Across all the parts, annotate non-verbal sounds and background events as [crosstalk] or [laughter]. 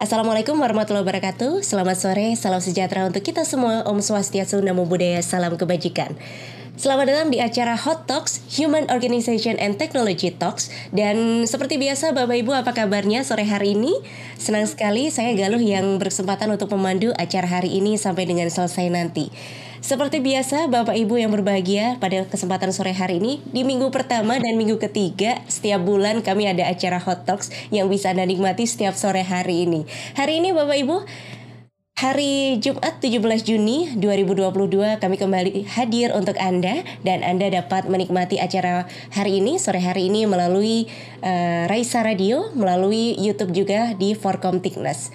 Assalamualaikum warahmatullahi wabarakatuh. Selamat sore, salam sejahtera untuk kita semua. Om Swastiastu, Namo Buddhaya, salam kebajikan. Selamat datang di acara Hot Talks, Human Organization and Technology Talks. Dan seperti biasa, Bapak Ibu apa kabarnya sore hari ini? Senang sekali saya Galuh yang berkesempatan untuk memandu acara hari ini sampai dengan selesai nanti. Seperti biasa, Bapak Ibu yang berbahagia pada kesempatan sore hari ini di minggu pertama dan minggu ketiga setiap bulan kami ada acara Hot Talks yang bisa Anda nikmati setiap sore hari ini. Hari ini Bapak Ibu Hari Jumat 17 Juni 2022 kami kembali hadir untuk Anda dan Anda dapat menikmati acara hari ini sore hari ini melalui uh, Raisa Radio, melalui YouTube juga di Forkom Thickness.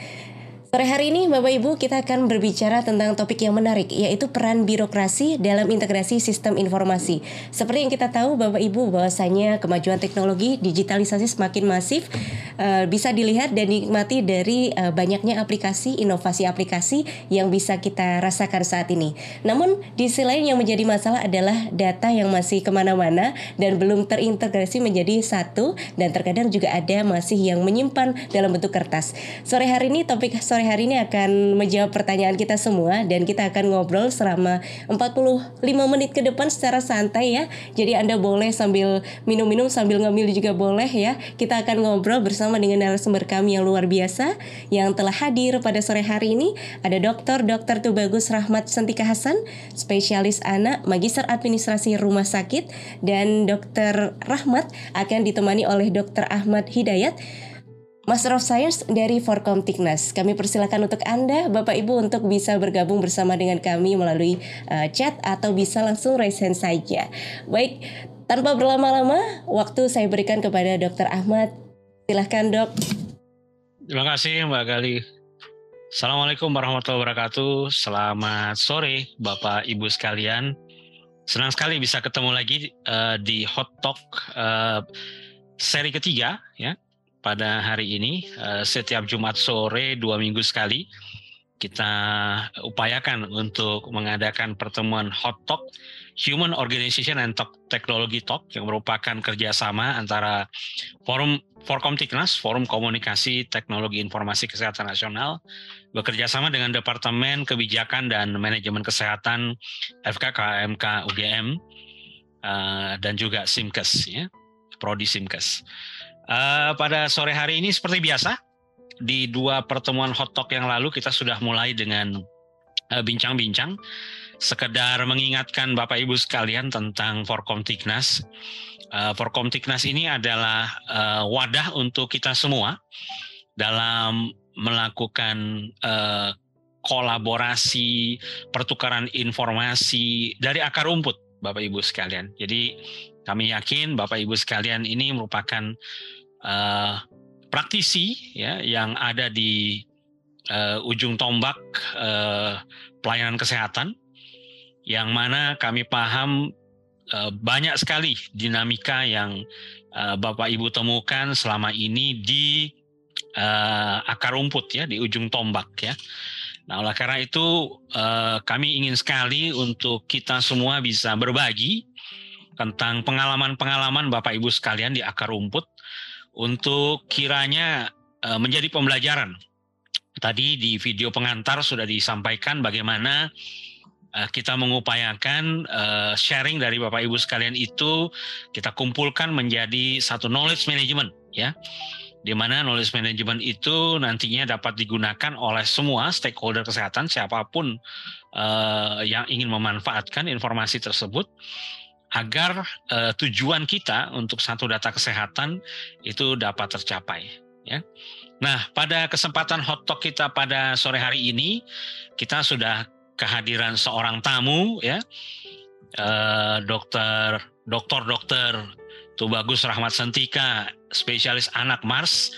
Sore hari ini Bapak Ibu kita akan berbicara tentang topik yang menarik yaitu peran birokrasi dalam integrasi sistem informasi. Seperti yang kita tahu Bapak Ibu bahwasanya kemajuan teknologi digitalisasi semakin masif uh, bisa dilihat dan dinikmati dari uh, banyaknya aplikasi inovasi aplikasi yang bisa kita rasakan saat ini. Namun di sisi lain yang menjadi masalah adalah data yang masih ke mana-mana dan belum terintegrasi menjadi satu dan terkadang juga ada masih yang menyimpan dalam bentuk kertas. Sore hari ini topik sore hari ini akan menjawab pertanyaan kita semua dan kita akan ngobrol selama 45 menit ke depan secara santai ya. Jadi Anda boleh sambil minum-minum sambil ngemil juga boleh ya. Kita akan ngobrol bersama dengan narasumber kami yang luar biasa yang telah hadir pada sore hari ini. Ada Dr. Dr. Tubagus Rahmat Sentika Hasan, spesialis anak, magister administrasi rumah sakit dan Dr. Rahmat akan ditemani oleh Dr. Ahmad Hidayat Master of Science dari Forkom Tiknas. Kami persilakan untuk Anda, Bapak Ibu, untuk bisa bergabung bersama dengan kami melalui uh, chat atau bisa langsung raise hand saja. Baik, tanpa berlama-lama, waktu saya berikan kepada Dr. Ahmad. Silahkan dok. Terima kasih Mbak Gali. Assalamualaikum warahmatullahi wabarakatuh. Selamat sore Bapak Ibu sekalian. Senang sekali bisa ketemu lagi uh, di Hot Talk uh, seri ketiga ya pada hari ini eh, setiap Jumat sore dua minggu sekali kita upayakan untuk mengadakan pertemuan Hot Talk Human Organization and Technology Talk yang merupakan kerjasama antara Forum Forkom Tiknas, Forum Komunikasi Teknologi Informasi Kesehatan Nasional, bekerja sama dengan Departemen Kebijakan dan Manajemen Kesehatan FKKMK UGM uh, dan juga Simkes, ya, Prodi Simkes. Uh, pada sore hari ini seperti biasa di dua pertemuan hot talk yang lalu kita sudah mulai dengan eh, bincang-bincang uh, sekedar mengingatkan Bapak Ibu sekalian tentang Forkom Tiknas. Uh, Tiknas ini adalah uh, wadah untuk kita semua dalam melakukan uh, kolaborasi, pertukaran informasi dari akar rumput Bapak Ibu sekalian. Jadi kami yakin Bapak Ibu sekalian ini merupakan uh, praktisi ya yang ada di uh, ujung tombak uh, pelayanan kesehatan yang mana kami paham uh, banyak sekali dinamika yang uh, Bapak Ibu temukan selama ini di uh, akar rumput ya di ujung tombak ya. Nah, oleh karena itu kami ingin sekali untuk kita semua bisa berbagi tentang pengalaman-pengalaman Bapak Ibu sekalian di akar rumput untuk kiranya uh, menjadi pembelajaran. Tadi di video pengantar sudah disampaikan bagaimana uh, kita mengupayakan uh, sharing dari Bapak Ibu sekalian itu kita kumpulkan menjadi satu knowledge management ya. Di mana knowledge management itu nantinya dapat digunakan oleh semua stakeholder kesehatan siapa pun yang ingin memanfaatkan informasi tersebut agar uh, tujuan kita untuk satu data kesehatan itu dapat tercapai ya. Nah, pada kesempatan hot talk kita pada sore hari ini kita sudah kehadiran seorang tamu ya. Uh, dokter dokter dokter Tubagus Rahmat Sentika, spesialis anak Mars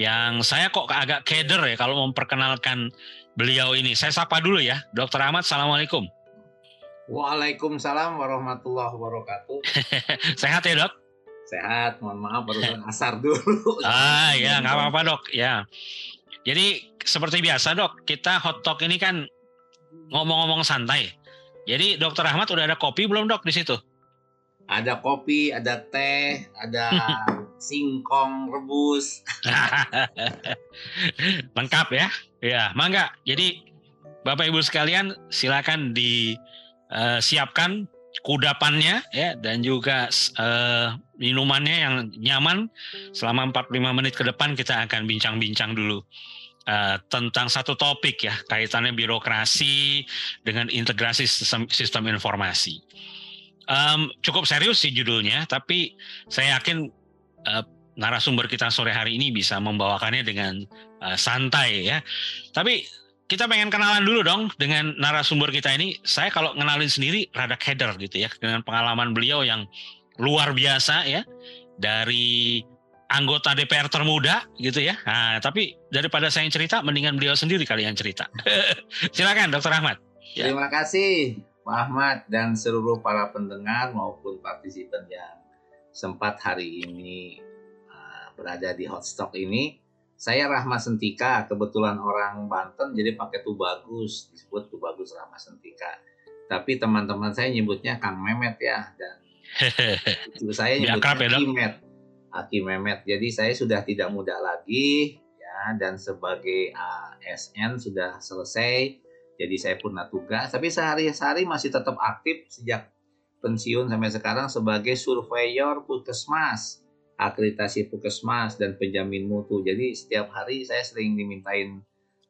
yang saya kok agak keder ya kalau memperkenalkan beliau ini. Saya sapa dulu ya, Dokter Ahmad. Assalamualaikum. Waalaikumsalam warahmatullahi wabarakatuh. [laughs] Sehat ya dok? Sehat, mohon maaf barusan asar dulu. [laughs] ah ya nggak apa-apa dok ya. Jadi seperti biasa dok, kita hot talk ini kan ngomong-ngomong santai. Jadi dokter Ahmad udah ada kopi belum dok di situ? Ada kopi, ada teh, ada [laughs] singkong rebus. Lengkap ya. Ya, mangga. Jadi Bapak Ibu sekalian silakan disiapkan kudapannya ya dan juga uh, minumannya yang nyaman selama 45 menit ke depan kita akan bincang-bincang dulu uh, tentang satu topik ya kaitannya birokrasi dengan integrasi sistem, sistem informasi. Um, cukup serius sih judulnya, tapi saya yakin uh, narasumber kita sore hari ini bisa membawakannya dengan uh, santai ya. Tapi kita pengen kenalan dulu dong dengan narasumber kita ini. Saya kalau ngenalin sendiri rada header gitu ya dengan pengalaman beliau yang luar biasa ya dari anggota DPR termuda gitu ya. Nah, tapi daripada saya yang cerita, mendingan beliau sendiri kali yang cerita. [laughs] Silakan, Dokter Ahmad. Ya. Terima kasih, Pak Ahmad dan seluruh para pendengar maupun partisipan yang sempat hari ini uh, berada di Hotstock ini. Saya Rahma Sentika, kebetulan orang Banten jadi pakai tuh bagus, disebut tuh bagus Rahma Sentika. Tapi teman-teman saya nyebutnya Kang Memet ya dan [laughs] itu saya nyebutnya ya, Kimet. Aki Memet. Jadi saya sudah tidak muda lagi ya dan sebagai ASN sudah selesai. Jadi saya purna tugas, tapi sehari-hari masih tetap aktif sejak pensiun sampai sekarang sebagai surveyor puskesmas akreditasi puskesmas dan penjamin mutu. Jadi setiap hari saya sering dimintain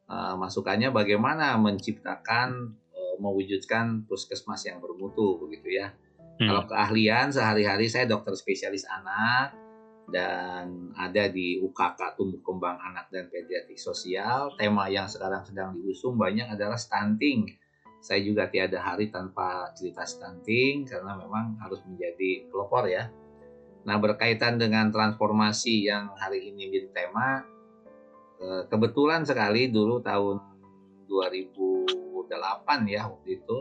uh, masukannya bagaimana menciptakan uh, mewujudkan puskesmas yang bermutu begitu ya. Hmm. Kalau keahlian sehari-hari saya dokter spesialis anak dan ada di UKK tumbuh kembang anak dan pediatrik sosial. Tema yang sekarang sedang diusung banyak adalah stunting. Saya juga tiada hari tanpa cerita stunting karena memang harus menjadi pelopor ya Nah, berkaitan dengan transformasi yang hari ini menjadi tema, eh, kebetulan sekali dulu tahun 2008 ya waktu itu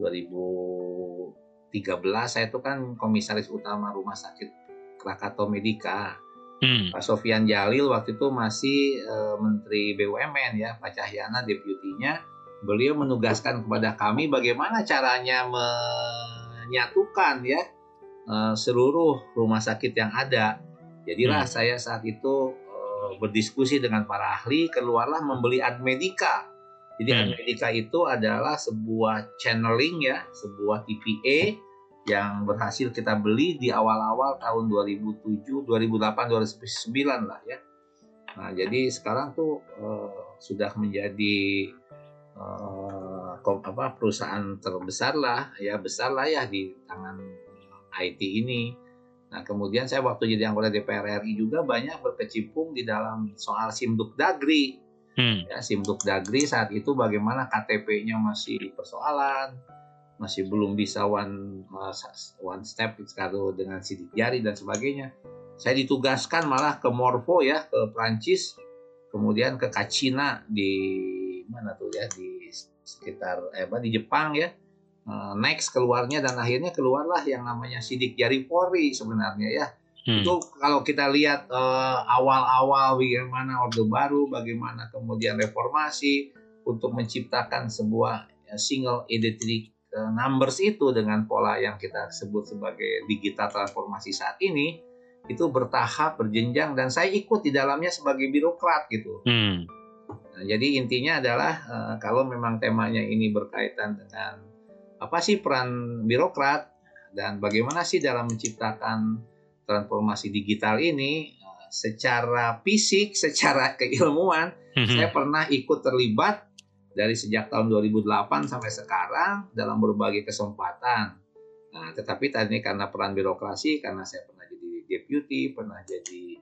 2013 saya itu kan komisaris utama rumah sakit Krakatau Medika. Hmm. Pak Sofian Jalil waktu itu masih uh, Menteri BUMN ya, Pak Cahyana deputinya. Beliau menugaskan kepada kami bagaimana caranya menyatukan ya uh, seluruh rumah sakit yang ada. Jadilah hmm. saya saat itu uh, berdiskusi dengan para ahli, keluarlah membeli Admedica. Jadi hmm. Admedica itu adalah sebuah channeling ya, sebuah TPA yang berhasil kita beli di awal-awal tahun 2007, 2008, 2009 lah ya. Nah, jadi sekarang tuh uh, sudah menjadi uh, apa perusahaan terbesar lah ya besar lah ya di tangan IT ini. Nah, kemudian saya waktu jadi anggota DPR RI juga banyak berkecimpung di dalam soal Simduk Dagri. Hmm. Ya, Simduk Dagri saat itu bagaimana KTP-nya masih persoalan, masih belum bisa one uh, one step kalau dengan sidik jari dan sebagainya. Saya ditugaskan malah ke Morvo ya, ke Prancis, kemudian ke Kacina di mana tuh ya di sekitar eh apa di Jepang ya next keluarnya dan akhirnya keluarlah yang namanya sidik jari Polri sebenarnya ya. Hmm. Itu kalau kita lihat uh, awal-awal bagaimana Orde Baru, bagaimana kemudian reformasi untuk menciptakan sebuah ya, single identity numbers itu dengan pola yang kita sebut sebagai digital transformasi saat ini itu bertahap, berjenjang dan saya ikut di dalamnya sebagai birokrat gitu. Hmm. Nah, jadi intinya adalah uh, kalau memang temanya ini berkaitan dengan apa sih peran birokrat dan bagaimana sih dalam menciptakan transformasi digital ini eh, secara fisik, [laughs] secara keilmuan, mm-hmm. saya pernah ikut terlibat dari sejak tahun 2008 sampai sekarang dalam berbagai kesempatan. Nah, tetapi tadi karena peran birokrasi, karena saya pernah jadi deputy, pernah jadi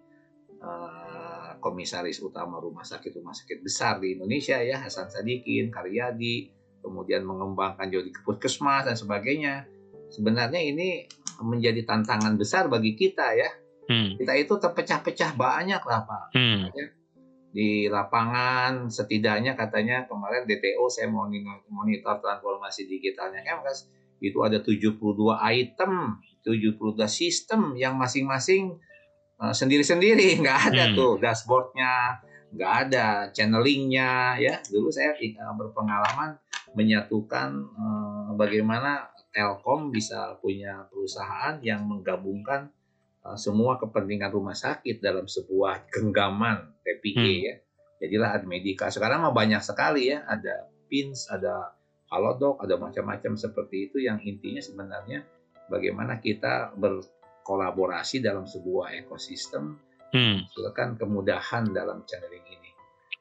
uh, komisaris utama rumah sakit rumah sakit besar di Indonesia ya Hasan Sadikin, Karyadi, kemudian mengembangkan jodi puskesmas dan sebagainya. Sebenarnya ini menjadi tantangan besar bagi kita ya. Hmm. Kita itu terpecah-pecah banyak lah Pak. Hmm. Di lapangan setidaknya katanya kemarin DTO saya monitor transformasi digitalnya kan itu ada 72 item, 72 sistem yang masing-masing uh, sendiri-sendiri, [laughs] nggak ada hmm. tuh dashboardnya, nggak ada channelingnya ya. Dulu saya uh, berpengalaman menyatukan uh, bagaimana Telkom bisa punya perusahaan yang menggabungkan uh, semua kepentingan rumah sakit dalam sebuah genggaman TPE hmm. ya. Jadilah Admedika. Sekarang mah banyak sekali ya, ada PINS, ada Halodoc, ada macam-macam seperti itu yang intinya sebenarnya bagaimana kita berkolaborasi dalam sebuah ekosistem hmm. silakan kemudahan dalam channeling ini.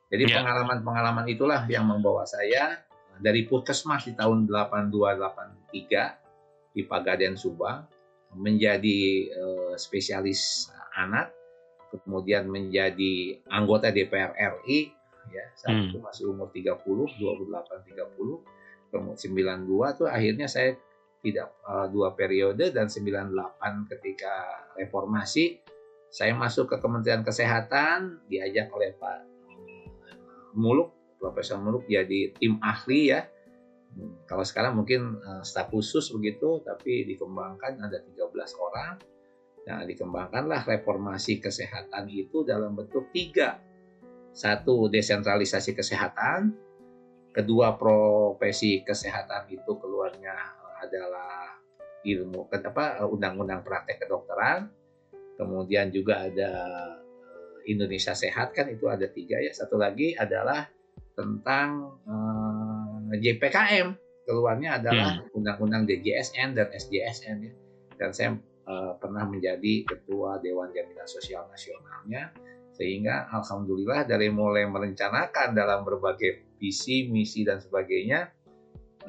Jadi ya. pengalaman-pengalaman yeah. itulah yang membawa saya dari puskesmas di tahun 8283 di Pagaden Subang menjadi uh, spesialis anak, kemudian menjadi anggota DPR RI ya saat hmm. itu masih umur 30, 28 30, kemudian 92 tuh akhirnya saya tidak uh, dua periode dan 98 ketika reformasi saya masuk ke Kementerian Kesehatan diajak oleh Pak Muluk Profesor Muluk jadi tim ahli ya. Kalau sekarang mungkin uh, staf khusus begitu tapi dikembangkan ada 13 orang. Nah dikembangkanlah reformasi kesehatan itu dalam bentuk tiga. Satu desentralisasi kesehatan. Kedua profesi kesehatan itu keluarnya adalah ilmu apa undang-undang praktek kedokteran kemudian juga ada eh, Indonesia Sehat kan itu ada tiga ya satu lagi adalah tentang eh, JPKM keluarnya adalah hmm. undang-undang. DJSN dan SJSN ya dan saya uh, pernah menjadi ketua Dewan Jaminan Sosial Nasionalnya sehingga alhamdulillah dari mulai merencanakan dalam berbagai visi misi dan sebagainya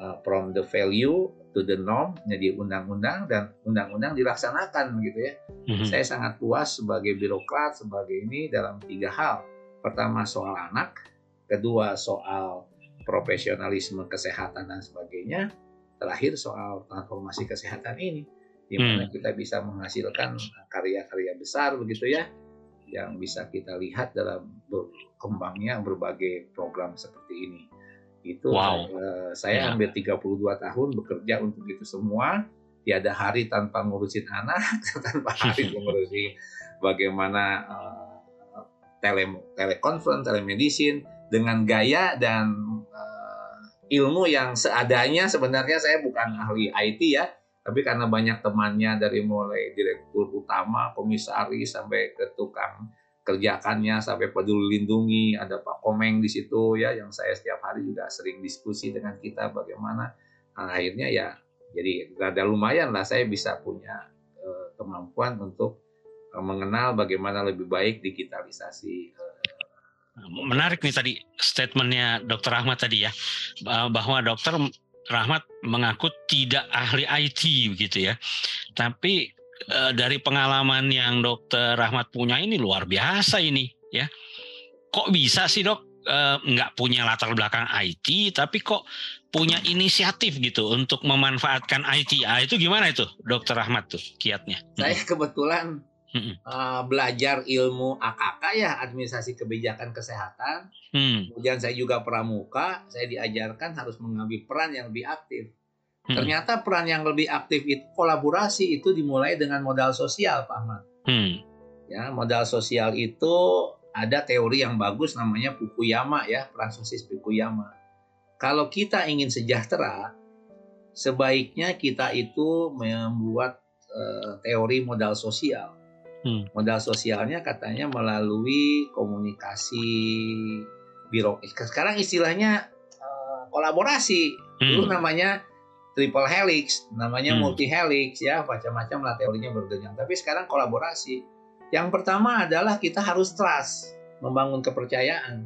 uh, from the value to the norm jadi undang-undang dan undang-undang dilaksanakan gitu ya. Mm-hmm. Saya sangat puas sebagai birokrat sebagai ini dalam tiga hal. Pertama soal anak, kedua soal profesionalisme kesehatan dan sebagainya, terakhir soal transformasi kesehatan ini di mana mm. kita bisa menghasilkan karya-karya besar begitu ya yang bisa kita lihat dalam berkembangnya berbagai program seperti ini. Itu wow. uh, saya ya. hampir 32 tahun bekerja untuk itu semua. Tiada hari tanpa ngurusin anak, [laughs] tanpa hari [laughs] ngurusin bagaimana uh, tele telekonferensi, telemedicine dengan gaya dan uh, ilmu yang seadanya sebenarnya saya bukan ahli IT ya, tapi karena banyak temannya dari mulai direktur utama, komisaris sampai ke tukang kerjakannya sampai peduli lindungi ada Pak Komeng di situ ya yang saya setiap hari juga sering diskusi dengan kita bagaimana. Nah, akhirnya ya jadi ada lumayan lah saya bisa punya uh, kemampuan untuk uh, mengenal bagaimana lebih baik digitalisasi uh, menarik nih tadi statementnya Dokter Rahmat tadi ya bahwa Dokter Rahmat mengaku tidak ahli IT begitu ya. Tapi Eh, dari pengalaman yang dokter Rahmat punya ini luar biasa ini ya. Kok bisa sih dok uh, nggak punya latar belakang IT tapi kok punya inisiatif gitu untuk memanfaatkan IT. Ah, itu gimana itu dokter Rahmat tuh kiatnya? Saya kebetulan uh, belajar ilmu AKK ya administrasi kebijakan kesehatan. Hmm. Kemudian saya juga pramuka, saya diajarkan harus mengambil peran yang lebih aktif. Hmm. Ternyata peran yang lebih aktif itu kolaborasi itu dimulai dengan modal sosial, Pak Ahmad. Hmm. Ya, modal sosial itu ada teori yang bagus namanya Fukuyama ya, Francis Fukuyama. Kalau kita ingin sejahtera, sebaiknya kita itu membuat uh, teori modal sosial. Hmm. Modal sosialnya katanya melalui komunikasi biro. Sekarang istilahnya uh, kolaborasi. Dulu hmm. namanya triple helix, namanya hmm. multi helix ya, macam-macam lah teorinya bergenjang. Tapi sekarang kolaborasi. Yang pertama adalah kita harus trust, membangun kepercayaan.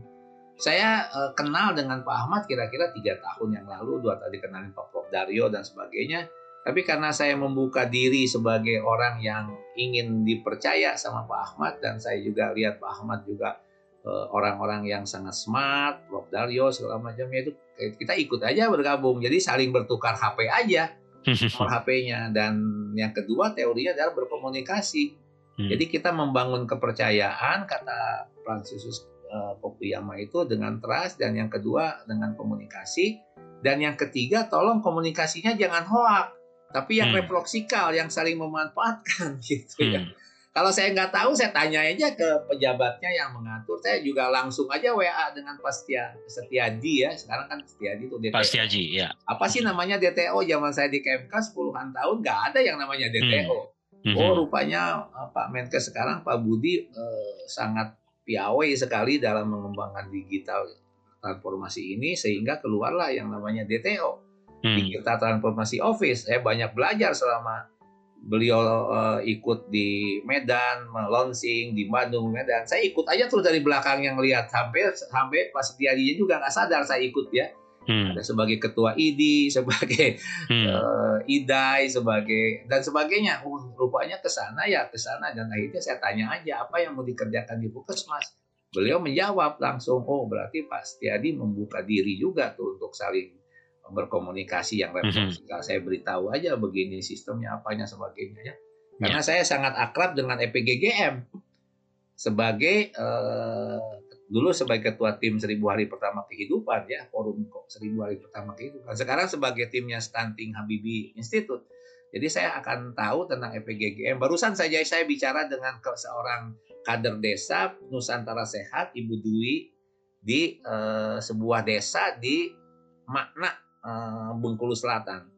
Saya uh, kenal dengan Pak Ahmad kira-kira tiga tahun yang lalu, dua tadi kenalin Pak Prof Dario dan sebagainya. Tapi karena saya membuka diri sebagai orang yang ingin dipercaya sama Pak Ahmad dan saya juga lihat Pak Ahmad juga Eh, orang-orang yang sangat smart, Prof Dario segala macamnya itu kita ikut aja bergabung. Jadi saling bertukar HP aja [laughs] nomor HP-nya dan yang kedua teorinya adalah berkomunikasi. Hmm. Jadi kita membangun kepercayaan kata Francis uh, Fukuyama itu dengan trust dan yang kedua dengan komunikasi dan yang ketiga tolong komunikasinya jangan hoak tapi yang hmm. refleksikal yang saling memanfaatkan [laughs] gitu ya. hmm. ya. Kalau saya nggak tahu, saya tanya aja ke pejabatnya yang mengatur. Saya juga langsung aja WA dengan Pak Setia, Setiadi ya. Sekarang kan Setiadi itu DTO. Pak Setiaji, ya. Apa sih namanya DTO? Zaman saya di KMK sepuluhan tahun nggak ada yang namanya DTO. Hmm. Oh rupanya uh, Pak Menkes sekarang Pak Budi uh, sangat piawai sekali dalam mengembangkan digital transformasi ini sehingga keluarlah yang namanya DTO hmm. digital transformasi office. Saya banyak belajar selama beliau uh, ikut di Medan, launching di Bandung, Medan. Saya ikut aja terus dari belakang yang lihat sampai sampai pas dia juga nggak sadar saya ikut ya hmm. ada sebagai ketua ID, [laughs] sebagai hmm. uh, IDAI, sebagai dan sebagainya. Oh, rupanya ke sana ya ke sana dan akhirnya saya tanya aja apa yang mau dikerjakan di Puskesmas. Beliau menjawab langsung, oh berarti Pak Setiadi membuka diri juga tuh untuk saling berkomunikasi yang referensi. Hmm. Saya beritahu aja begini sistemnya apanya sebagainya ya. Karena ya. saya sangat akrab dengan EPGGM sebagai uh, dulu sebagai ketua tim seribu hari pertama kehidupan ya forum seribu hari pertama kehidupan sekarang sebagai timnya stunting Habibie Institute jadi saya akan tahu tentang EPGGM barusan saja saya bicara dengan seorang kader desa Nusantara Sehat Ibu Dwi di uh, sebuah desa di makna uh, Bengkulu Selatan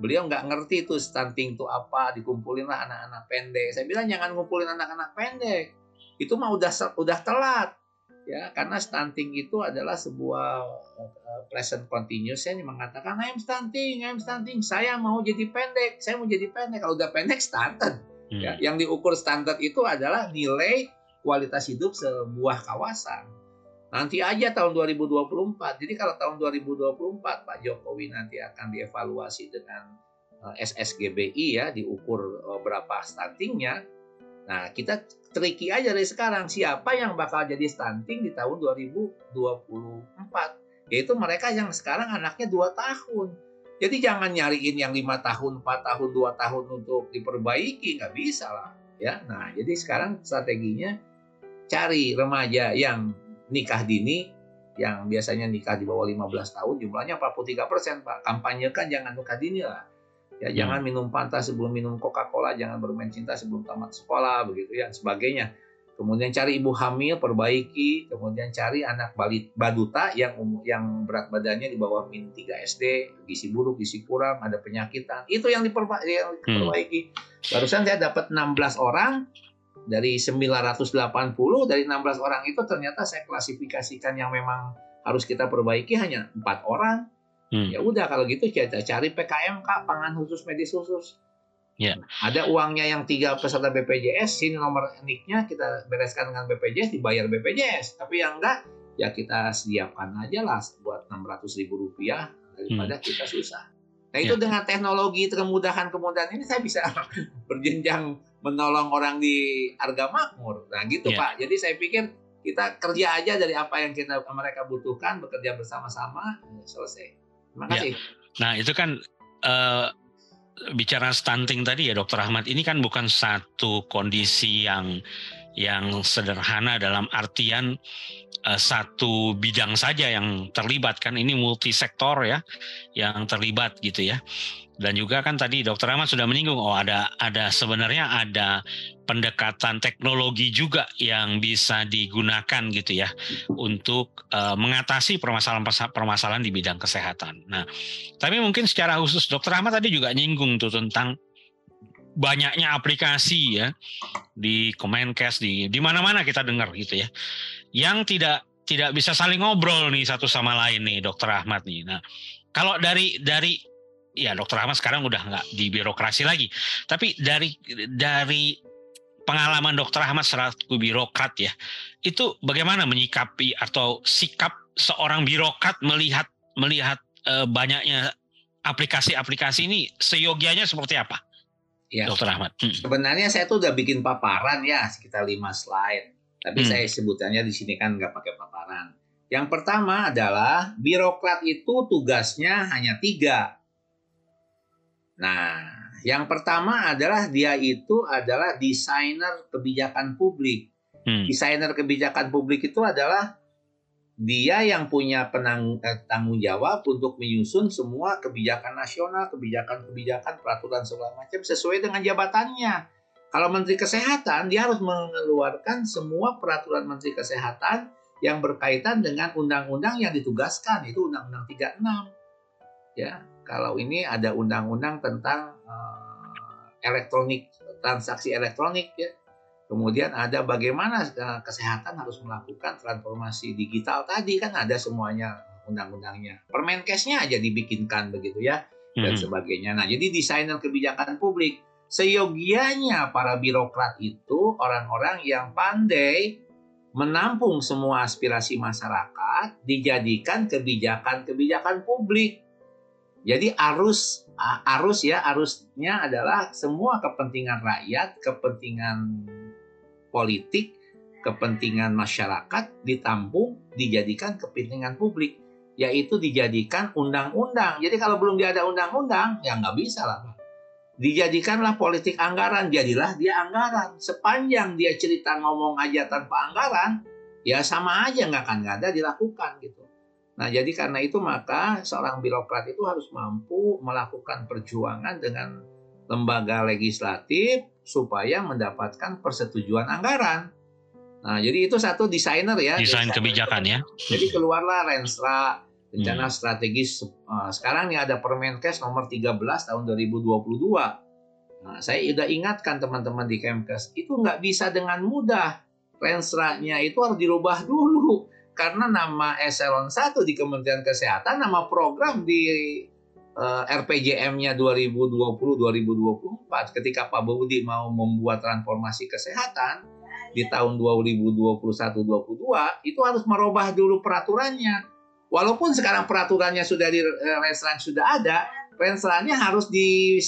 beliau nggak ngerti itu stunting itu apa dikumpulin lah anak-anak pendek saya bilang jangan ngumpulin anak-anak pendek itu mah udah udah telat ya karena stunting itu adalah sebuah uh, present continuous yang mengatakan I'm stunting, I'm stunting, saya mau jadi pendek, saya mau jadi pendek. Kalau udah pendek stunted. Hmm. Ya, yang diukur standar itu adalah nilai kualitas hidup sebuah kawasan. Nanti aja tahun 2024. Jadi kalau tahun 2024 Pak Jokowi nanti akan dievaluasi dengan eh, SSGBI ya, diukur uh, berapa stuntingnya. Nah, kita tricky aja dari sekarang siapa yang bakal jadi stunting di tahun 2024 yaitu mereka yang sekarang anaknya 2 tahun jadi jangan nyariin yang lima tahun 4 tahun 2 tahun untuk diperbaiki nggak bisa lah ya nah jadi sekarang strateginya cari remaja yang nikah dini yang biasanya nikah di bawah 15 tahun jumlahnya 43 persen pak kampanyekan jangan nikah dini lah Ya, hmm. jangan minum Fanta sebelum minum Coca-Cola, jangan bermain cinta sebelum tamat sekolah, begitu ya, sebagainya. Kemudian cari ibu hamil, perbaiki. Kemudian cari anak balit, baduta yang yang berat badannya di bawah min 3 SD, gizi buruk, gizi kurang, ada penyakitan. Itu yang hmm. diperbaiki. Hmm. Barusan saya dapat 16 orang dari 980 dari 16 orang itu ternyata saya klasifikasikan yang memang harus kita perbaiki hanya empat orang Hmm. Ya udah kalau gitu kita cari PKM kak pangan khusus medis khusus. Ya. Ada uangnya yang tiga peserta BPJS, sini nomor niknya kita bereskan dengan BPJS, dibayar BPJS. Tapi yang enggak, ya kita sediakan aja lah buat enam ratus ribu rupiah daripada hmm. kita susah. Nah itu ya. dengan teknologi kemudahan-kemudahan ini saya bisa [laughs] berjenjang menolong orang di harga makmur. Nah gitu ya. Pak. Jadi saya pikir kita kerja aja dari apa yang kita mereka butuhkan, bekerja bersama-sama, selesai. Terima ya. kasih. Ya. Nah itu kan uh, bicara stunting tadi ya Dokter Ahmad ini kan bukan satu kondisi yang yang sederhana dalam artian uh, satu bidang saja yang terlibat kan. Ini multisektor ya yang terlibat gitu ya. Dan juga kan tadi Dokter Ahmad sudah menyinggung oh ada ada sebenarnya ada pendekatan teknologi juga yang bisa digunakan gitu ya untuk uh, mengatasi permasalahan-permasalahan di bidang kesehatan. Nah, tapi mungkin secara khusus Dokter Ahmad tadi juga nyinggung tuh tentang banyaknya aplikasi ya di Kemenkes di di mana-mana kita dengar gitu ya yang tidak tidak bisa saling ngobrol nih satu sama lain nih Dokter Ahmad nih. Nah, kalau dari dari ya dokter Ahmad sekarang udah nggak di birokrasi lagi. Tapi dari dari pengalaman dokter Ahmad selaku birokrat ya, itu bagaimana menyikapi atau sikap seorang birokrat melihat melihat e, banyaknya aplikasi-aplikasi ini seyogianya seperti apa? Ya, dokter Ahmad. Hmm. Sebenarnya saya tuh udah bikin paparan ya sekitar lima slide. Tapi hmm. saya sebutannya di sini kan nggak pakai paparan. Yang pertama adalah birokrat itu tugasnya hanya tiga Nah, yang pertama adalah dia itu adalah desainer kebijakan publik. Hmm. Desainer kebijakan publik itu adalah dia yang punya penang, eh, tanggung jawab untuk menyusun semua kebijakan nasional, kebijakan-kebijakan, peraturan segala macam sesuai dengan jabatannya. Kalau Menteri Kesehatan, dia harus mengeluarkan semua peraturan Menteri Kesehatan yang berkaitan dengan undang-undang yang ditugaskan, itu Undang-Undang 36. Ya, kalau ini ada undang-undang tentang uh, elektronik transaksi elektronik ya. Kemudian ada bagaimana eh, kesehatan harus melakukan transformasi digital tadi kan ada semuanya undang-undangnya. Permenkesnya aja dibikinkan begitu ya dan hmm. sebagainya. Nah, jadi desainer kebijakan publik seyogianya para birokrat itu orang-orang yang pandai menampung semua aspirasi masyarakat dijadikan kebijakan-kebijakan publik. Jadi arus arus ya arusnya adalah semua kepentingan rakyat, kepentingan politik, kepentingan masyarakat ditampung dijadikan kepentingan publik, yaitu dijadikan undang-undang. Jadi kalau belum ada undang-undang ya nggak bisa lah. Dijadikanlah politik anggaran, jadilah dia anggaran. Sepanjang dia cerita ngomong aja tanpa anggaran, ya sama aja nggak akan nggak ada dilakukan gitu. Nah, jadi karena itu maka seorang birokrat itu harus mampu melakukan perjuangan dengan lembaga legislatif supaya mendapatkan persetujuan anggaran. Nah, jadi itu satu desainer ya. Desain kebijakan ya. [laughs] Jadi keluarlah Renstra rencana hmm. strategis uh, sekarang nih ada Permenkes nomor 13 tahun 2022. Nah, saya sudah ingatkan teman-teman di Kemkes, itu nggak bisa dengan mudah. Renstra-nya itu harus dirubah dulu karena nama eselon 1 di Kementerian Kesehatan, nama program di uh, RPJM-nya 2020-2024 ketika Pak Budi mau membuat transformasi kesehatan di tahun 2021-22 itu harus merubah dulu peraturannya. Walaupun sekarang peraturannya sudah di eh, restoran sudah ada, restorannya harus di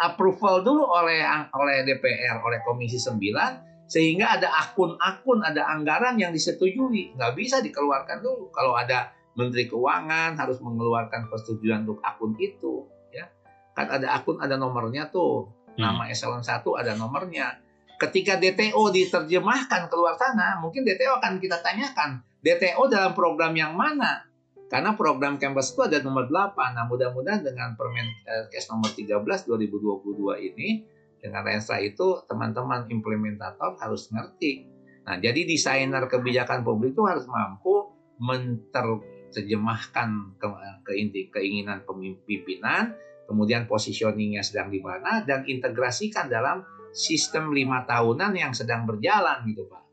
approval dulu oleh oleh DPR, oleh Komisi 9 sehingga ada akun-akun, ada anggaran yang disetujui. Nggak bisa dikeluarkan dulu. Kalau ada Menteri Keuangan harus mengeluarkan persetujuan untuk akun itu. Ya, kan ada akun, ada nomornya tuh. Hmm. Nama eselon 1 ada nomornya. Ketika DTO diterjemahkan keluar sana, mungkin DTO akan kita tanyakan, DTO dalam program yang mana? Karena program Campus itu ada nomor 8. Nah, mudah-mudahan dengan Permenkes nomor 13 2022 ini dengan Renstra itu teman-teman implementator harus ngerti. Nah, jadi desainer kebijakan publik itu harus mampu menerjemahkan ke, ke inti keinginan pemimpinan, kemudian positioningnya sedang di mana, dan integrasikan dalam sistem lima tahunan yang sedang berjalan gitu Pak.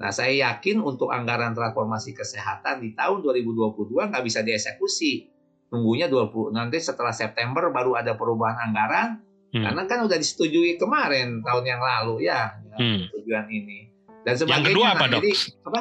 Nah saya yakin untuk anggaran transformasi kesehatan di tahun 2022 nggak bisa dieksekusi. Tunggunya 20 nanti setelah September baru ada perubahan anggaran Hmm. Karena kan udah disetujui kemarin tahun yang lalu ya, ya hmm. tujuan ini. Dan yang kedua apa, nah, Dok? Jadi, apa?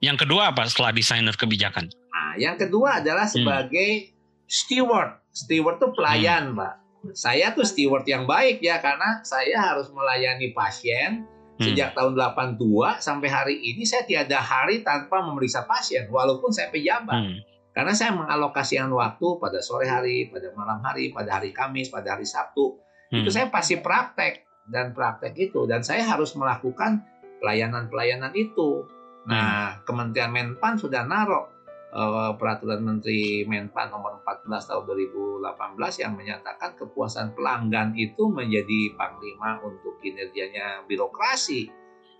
Yang kedua apa setelah desainer kebijakan? Nah, yang kedua adalah hmm. sebagai hmm. steward. Steward tuh pelayan, hmm. Pak. Saya tuh steward yang baik ya karena saya harus melayani pasien. Sejak tahun 82 sampai hari ini saya tiada hari tanpa memeriksa pasien walaupun saya pejabat. Hmm. Karena saya mengalokasikan waktu pada sore hari, pada malam hari, pada hari Kamis, pada hari Sabtu Hmm. Itu saya pasti praktek dan praktek itu dan saya harus melakukan pelayanan-pelayanan itu. Nah, hmm. Kementerian Menpan sudah naruh uh, peraturan Menteri Menpan nomor 14 tahun 2018 yang menyatakan kepuasan pelanggan itu menjadi panglima untuk kinerjanya birokrasi.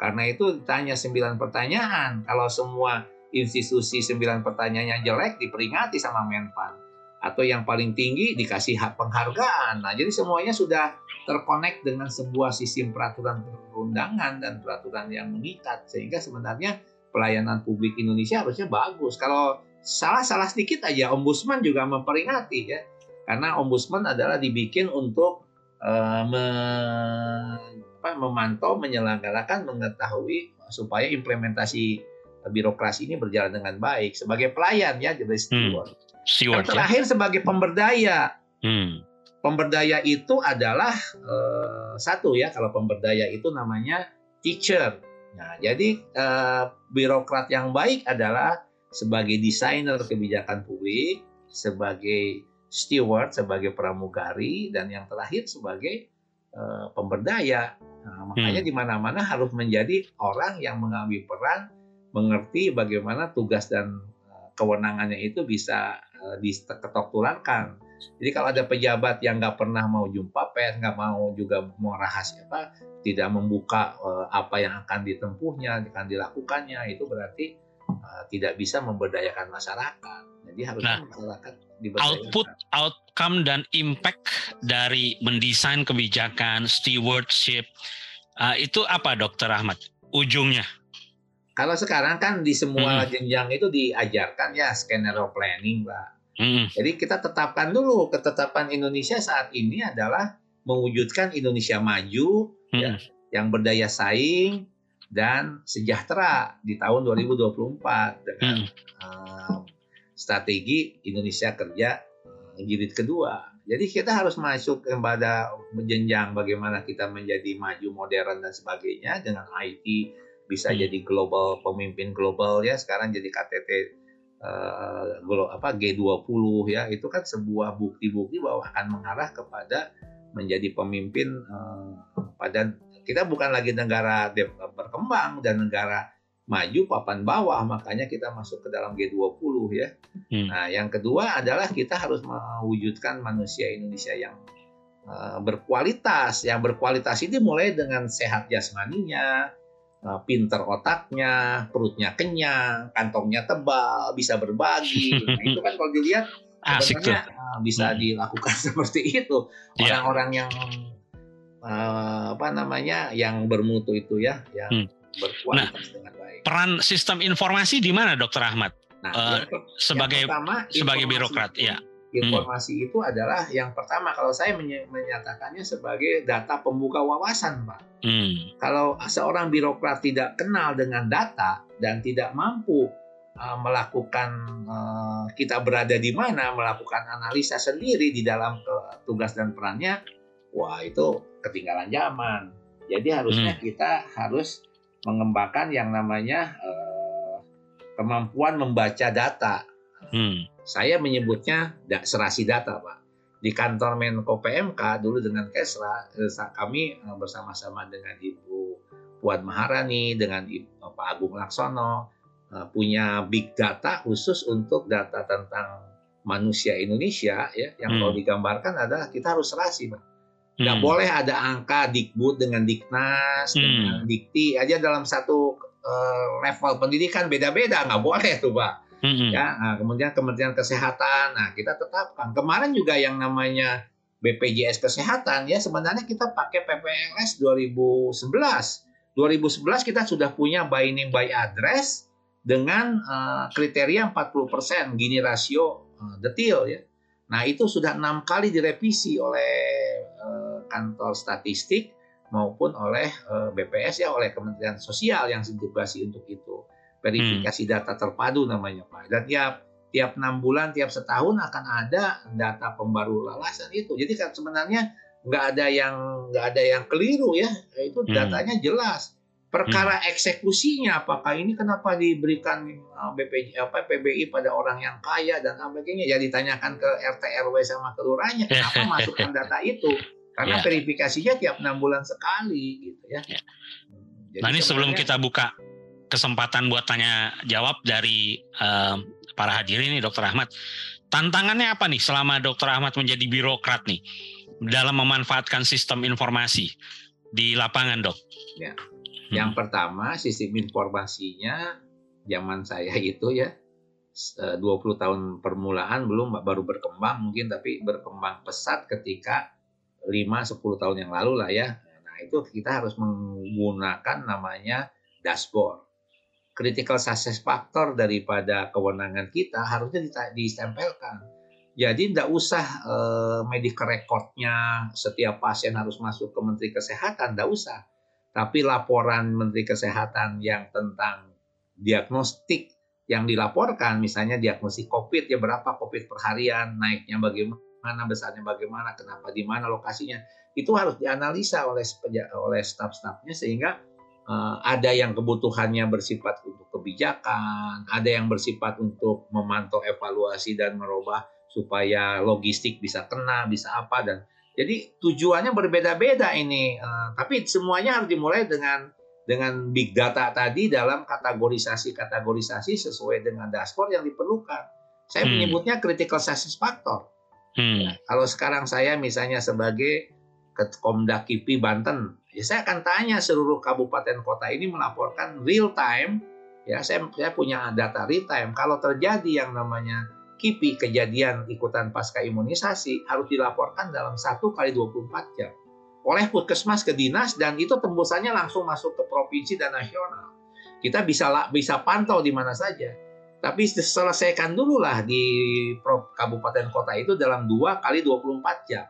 Karena itu ditanya 9 pertanyaan. Kalau semua institusi 9 pertanyaannya jelek diperingati sama Menpan atau yang paling tinggi dikasih hak penghargaan. Nah, jadi semuanya sudah terkonek dengan sebuah sistem peraturan perundangan dan peraturan yang mengikat sehingga sebenarnya pelayanan publik Indonesia harusnya bagus. Kalau salah-salah sedikit aja ombudsman juga memperingati ya. Karena ombudsman adalah dibikin untuk uh, me, apa, memantau, menyelenggarakan, mengetahui supaya implementasi birokrasi ini berjalan dengan baik sebagai pelayan ya jadi steward. Hmm. Steward, yang terakhir ya? sebagai pemberdaya. Hmm. Pemberdaya itu adalah uh, satu ya kalau pemberdaya itu namanya teacher. Nah, jadi uh, birokrat yang baik adalah sebagai desainer kebijakan publik, sebagai steward, sebagai pramugari, dan yang terakhir sebagai uh, pemberdaya. Nah, makanya hmm. di mana-mana harus menjadi orang yang mengambil peran, mengerti bagaimana tugas dan kewenangannya itu bisa uh, diketok tularkan. Jadi kalau ada pejabat yang nggak pernah mau jumpa pers, nggak mau juga mau rahasia apa, tidak membuka uh, apa yang akan ditempuhnya, akan dilakukannya, itu berarti uh, tidak bisa memberdayakan masyarakat. Jadi harusnya nah, masyarakat output, outcome dan impact dari mendesain kebijakan, stewardship uh, itu apa, Dokter Ahmad? Ujungnya? Kalau sekarang kan di semua hmm. jenjang itu diajarkan ya skenario planning, Pak. Hmm. Jadi kita tetapkan dulu ketetapan Indonesia saat ini adalah mewujudkan Indonesia maju hmm. ya, yang berdaya saing dan sejahtera di tahun 2024 dengan hmm. uh, strategi Indonesia kerja jilid kedua. Jadi kita harus masuk kepada jenjang bagaimana kita menjadi maju modern dan sebagainya dengan IT bisa hmm. jadi global pemimpin global ya sekarang jadi KTT uh, eh, apa G20 ya itu kan sebuah bukti-bukti bahwa akan mengarah kepada menjadi pemimpin uh, pada kita bukan lagi negara berkembang dan negara maju papan bawah makanya kita masuk ke dalam G20 ya. Hmm. Nah, yang kedua adalah kita harus mewujudkan manusia Indonesia yang uh, berkualitas. Yang berkualitas ini mulai dengan sehat jasmaninya, Eh, pinter otaknya, perutnya kenyang, kantongnya tebal, bisa berbagi. [laughs] Nah, itu kan kalau dilihat sebenarnya uh, bisa hmm. dilakukan [laughs] seperti itu. Iya. Orang-orang yeah. yang uh, apa namanya yang bermutu itu ya, yang hmm. berkualitas nah, dengan baik. Peran sistem informasi di mana, Dokter Ahmad? Nah, uh, sebagai pertama, sebagai birokrat, ya informasi hmm. itu adalah yang pertama kalau saya menyatakannya sebagai data pembuka wawasan, Pak. Hmm. Kalau seorang birokrat tidak kenal dengan data dan tidak mampu uh, melakukan uh, kita berada di mana, melakukan analisa sendiri di dalam uh, tugas dan perannya, wah itu ketinggalan zaman. Jadi harusnya hmm. kita harus mengembangkan yang namanya uh, kemampuan membaca data. Hmm saya menyebutnya serasi data, Pak. Di kantor Menko PMK dulu dengan Kesra, eh, kami eh, bersama-sama dengan Ibu Puan Maharani, dengan Ibu, eh, Pak Agung Laksono, punya big data khusus untuk data tentang manusia Indonesia ya yang hmm. kalau digambarkan adalah kita harus serasi pak nggak hmm. boleh ada angka dikbud dengan diknas hmm. dengan dikti aja dalam satu uh, level pendidikan beda-beda nggak boleh tuh pak hmm Ya, nah, kemudian Kementerian Kesehatan. Nah, kita tetapkan. Kemarin juga yang namanya BPJS Kesehatan ya sebenarnya kita pakai PPLS 2011. 2011 kita sudah punya by name by address dengan uh, kriteria 40% gini rasio uh, detail ya. Nah, itu sudah enam kali direvisi oleh uh, kantor statistik maupun oleh BPS ya oleh Kementerian Sosial yang ditugasi untuk itu verifikasi hmm. data terpadu namanya Pak. Dan tiap tiap enam bulan, tiap setahun akan ada data pembaru lalasan itu. Jadi kan sebenarnya nggak ada yang nggak ada yang keliru ya. Itu hmm. datanya jelas. Perkara hmm. eksekusinya apakah ini kenapa diberikan uh, BPJ apa PBI pada orang yang kaya dan sebagainya ya ditanyakan ke RT RW sama kelurahannya kenapa [laughs] masukkan data itu karena yeah. verifikasinya tiap enam bulan sekali gitu ya. Yeah. Jadi nah ini sebelum kita buka kesempatan buat tanya jawab dari uh, para hadirin nih Dokter Ahmad. Tantangannya apa nih selama Dokter Ahmad menjadi birokrat nih dalam memanfaatkan sistem informasi di lapangan, Dok? Ya. Yang hmm. pertama sistem informasinya zaman saya itu ya 20 eh, tahun permulaan belum baru berkembang mungkin tapi berkembang pesat ketika 5 10 tahun yang lalu lah ya. Nah, itu kita harus menggunakan namanya dashboard critical success factor daripada kewenangan kita harusnya ditempelkan. Jadi tidak usah eh, medical recordnya setiap pasien harus masuk ke Menteri Kesehatan, tidak usah. Tapi laporan Menteri Kesehatan yang tentang diagnostik yang dilaporkan, misalnya diagnosis COVID ya berapa COVID perharian, naiknya bagaimana, besarnya bagaimana, kenapa di mana lokasinya, itu harus dianalisa oleh oleh staf-stafnya sehingga ada yang kebutuhannya bersifat untuk kebijakan, ada yang bersifat untuk memantau evaluasi dan merubah supaya logistik bisa kena, bisa apa dan jadi tujuannya berbeda-beda ini. Uh, tapi semuanya harus dimulai dengan dengan big data tadi dalam kategorisasi-kategorisasi sesuai dengan dashboard yang diperlukan. Saya hmm. menyebutnya critical success factor. Hmm. Ya, kalau sekarang saya misalnya sebagai Komda KIPI Banten, ya saya akan tanya seluruh kabupaten kota ini melaporkan real time ya saya saya punya data real time kalau terjadi yang namanya KIPI kejadian ikutan pasca imunisasi harus dilaporkan dalam satu kali 24 jam oleh puskesmas ke dinas dan itu tembusannya langsung masuk ke provinsi dan nasional. Kita bisa bisa pantau di mana saja. Tapi selesaikan dulu lah di kabupaten kota itu dalam dua kali 24 jam.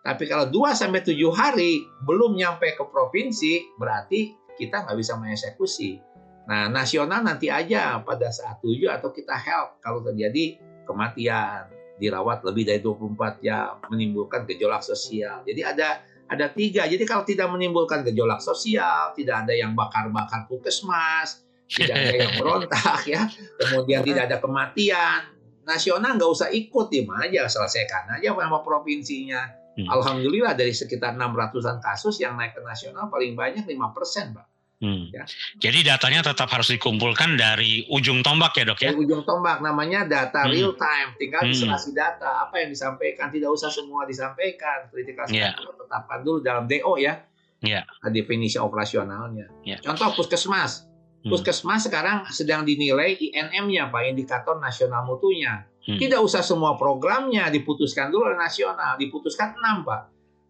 Tapi kalau 2 sampai 7 hari belum nyampe ke provinsi, berarti kita nggak bisa mengeksekusi. Nah, nasional nanti aja pada saat 7 atau kita help kalau terjadi kematian, dirawat lebih dari 24 jam, menimbulkan gejolak sosial. Jadi ada ada tiga. Jadi kalau tidak menimbulkan gejolak sosial, tidak ada yang bakar-bakar puskesmas, tidak ada yang berontak ya, kemudian tidak ada kematian, nasional nggak usah ikut, di aja, selesaikan aja sama provinsinya. Hmm. Alhamdulillah dari sekitar 600-an kasus yang naik ke nasional paling banyak 5 persen, Pak. Hmm. Ya. Jadi datanya tetap harus dikumpulkan dari ujung tombak ya dok ya? Dari ujung tombak namanya data hmm. real time. Tinggal hmm. isolasi data apa yang disampaikan tidak usah semua disampaikan. Kritikal yeah. tetapkan dulu dalam DO ya. Yeah. Definisi operasionalnya. Yeah. Contoh puskesmas. Hmm. Puskesmas sekarang sedang dinilai INM-nya Pak, Indikator Nasional Mutunya. Hmm. Tidak usah semua programnya diputuskan dulu oleh nasional, diputuskan enam Pak.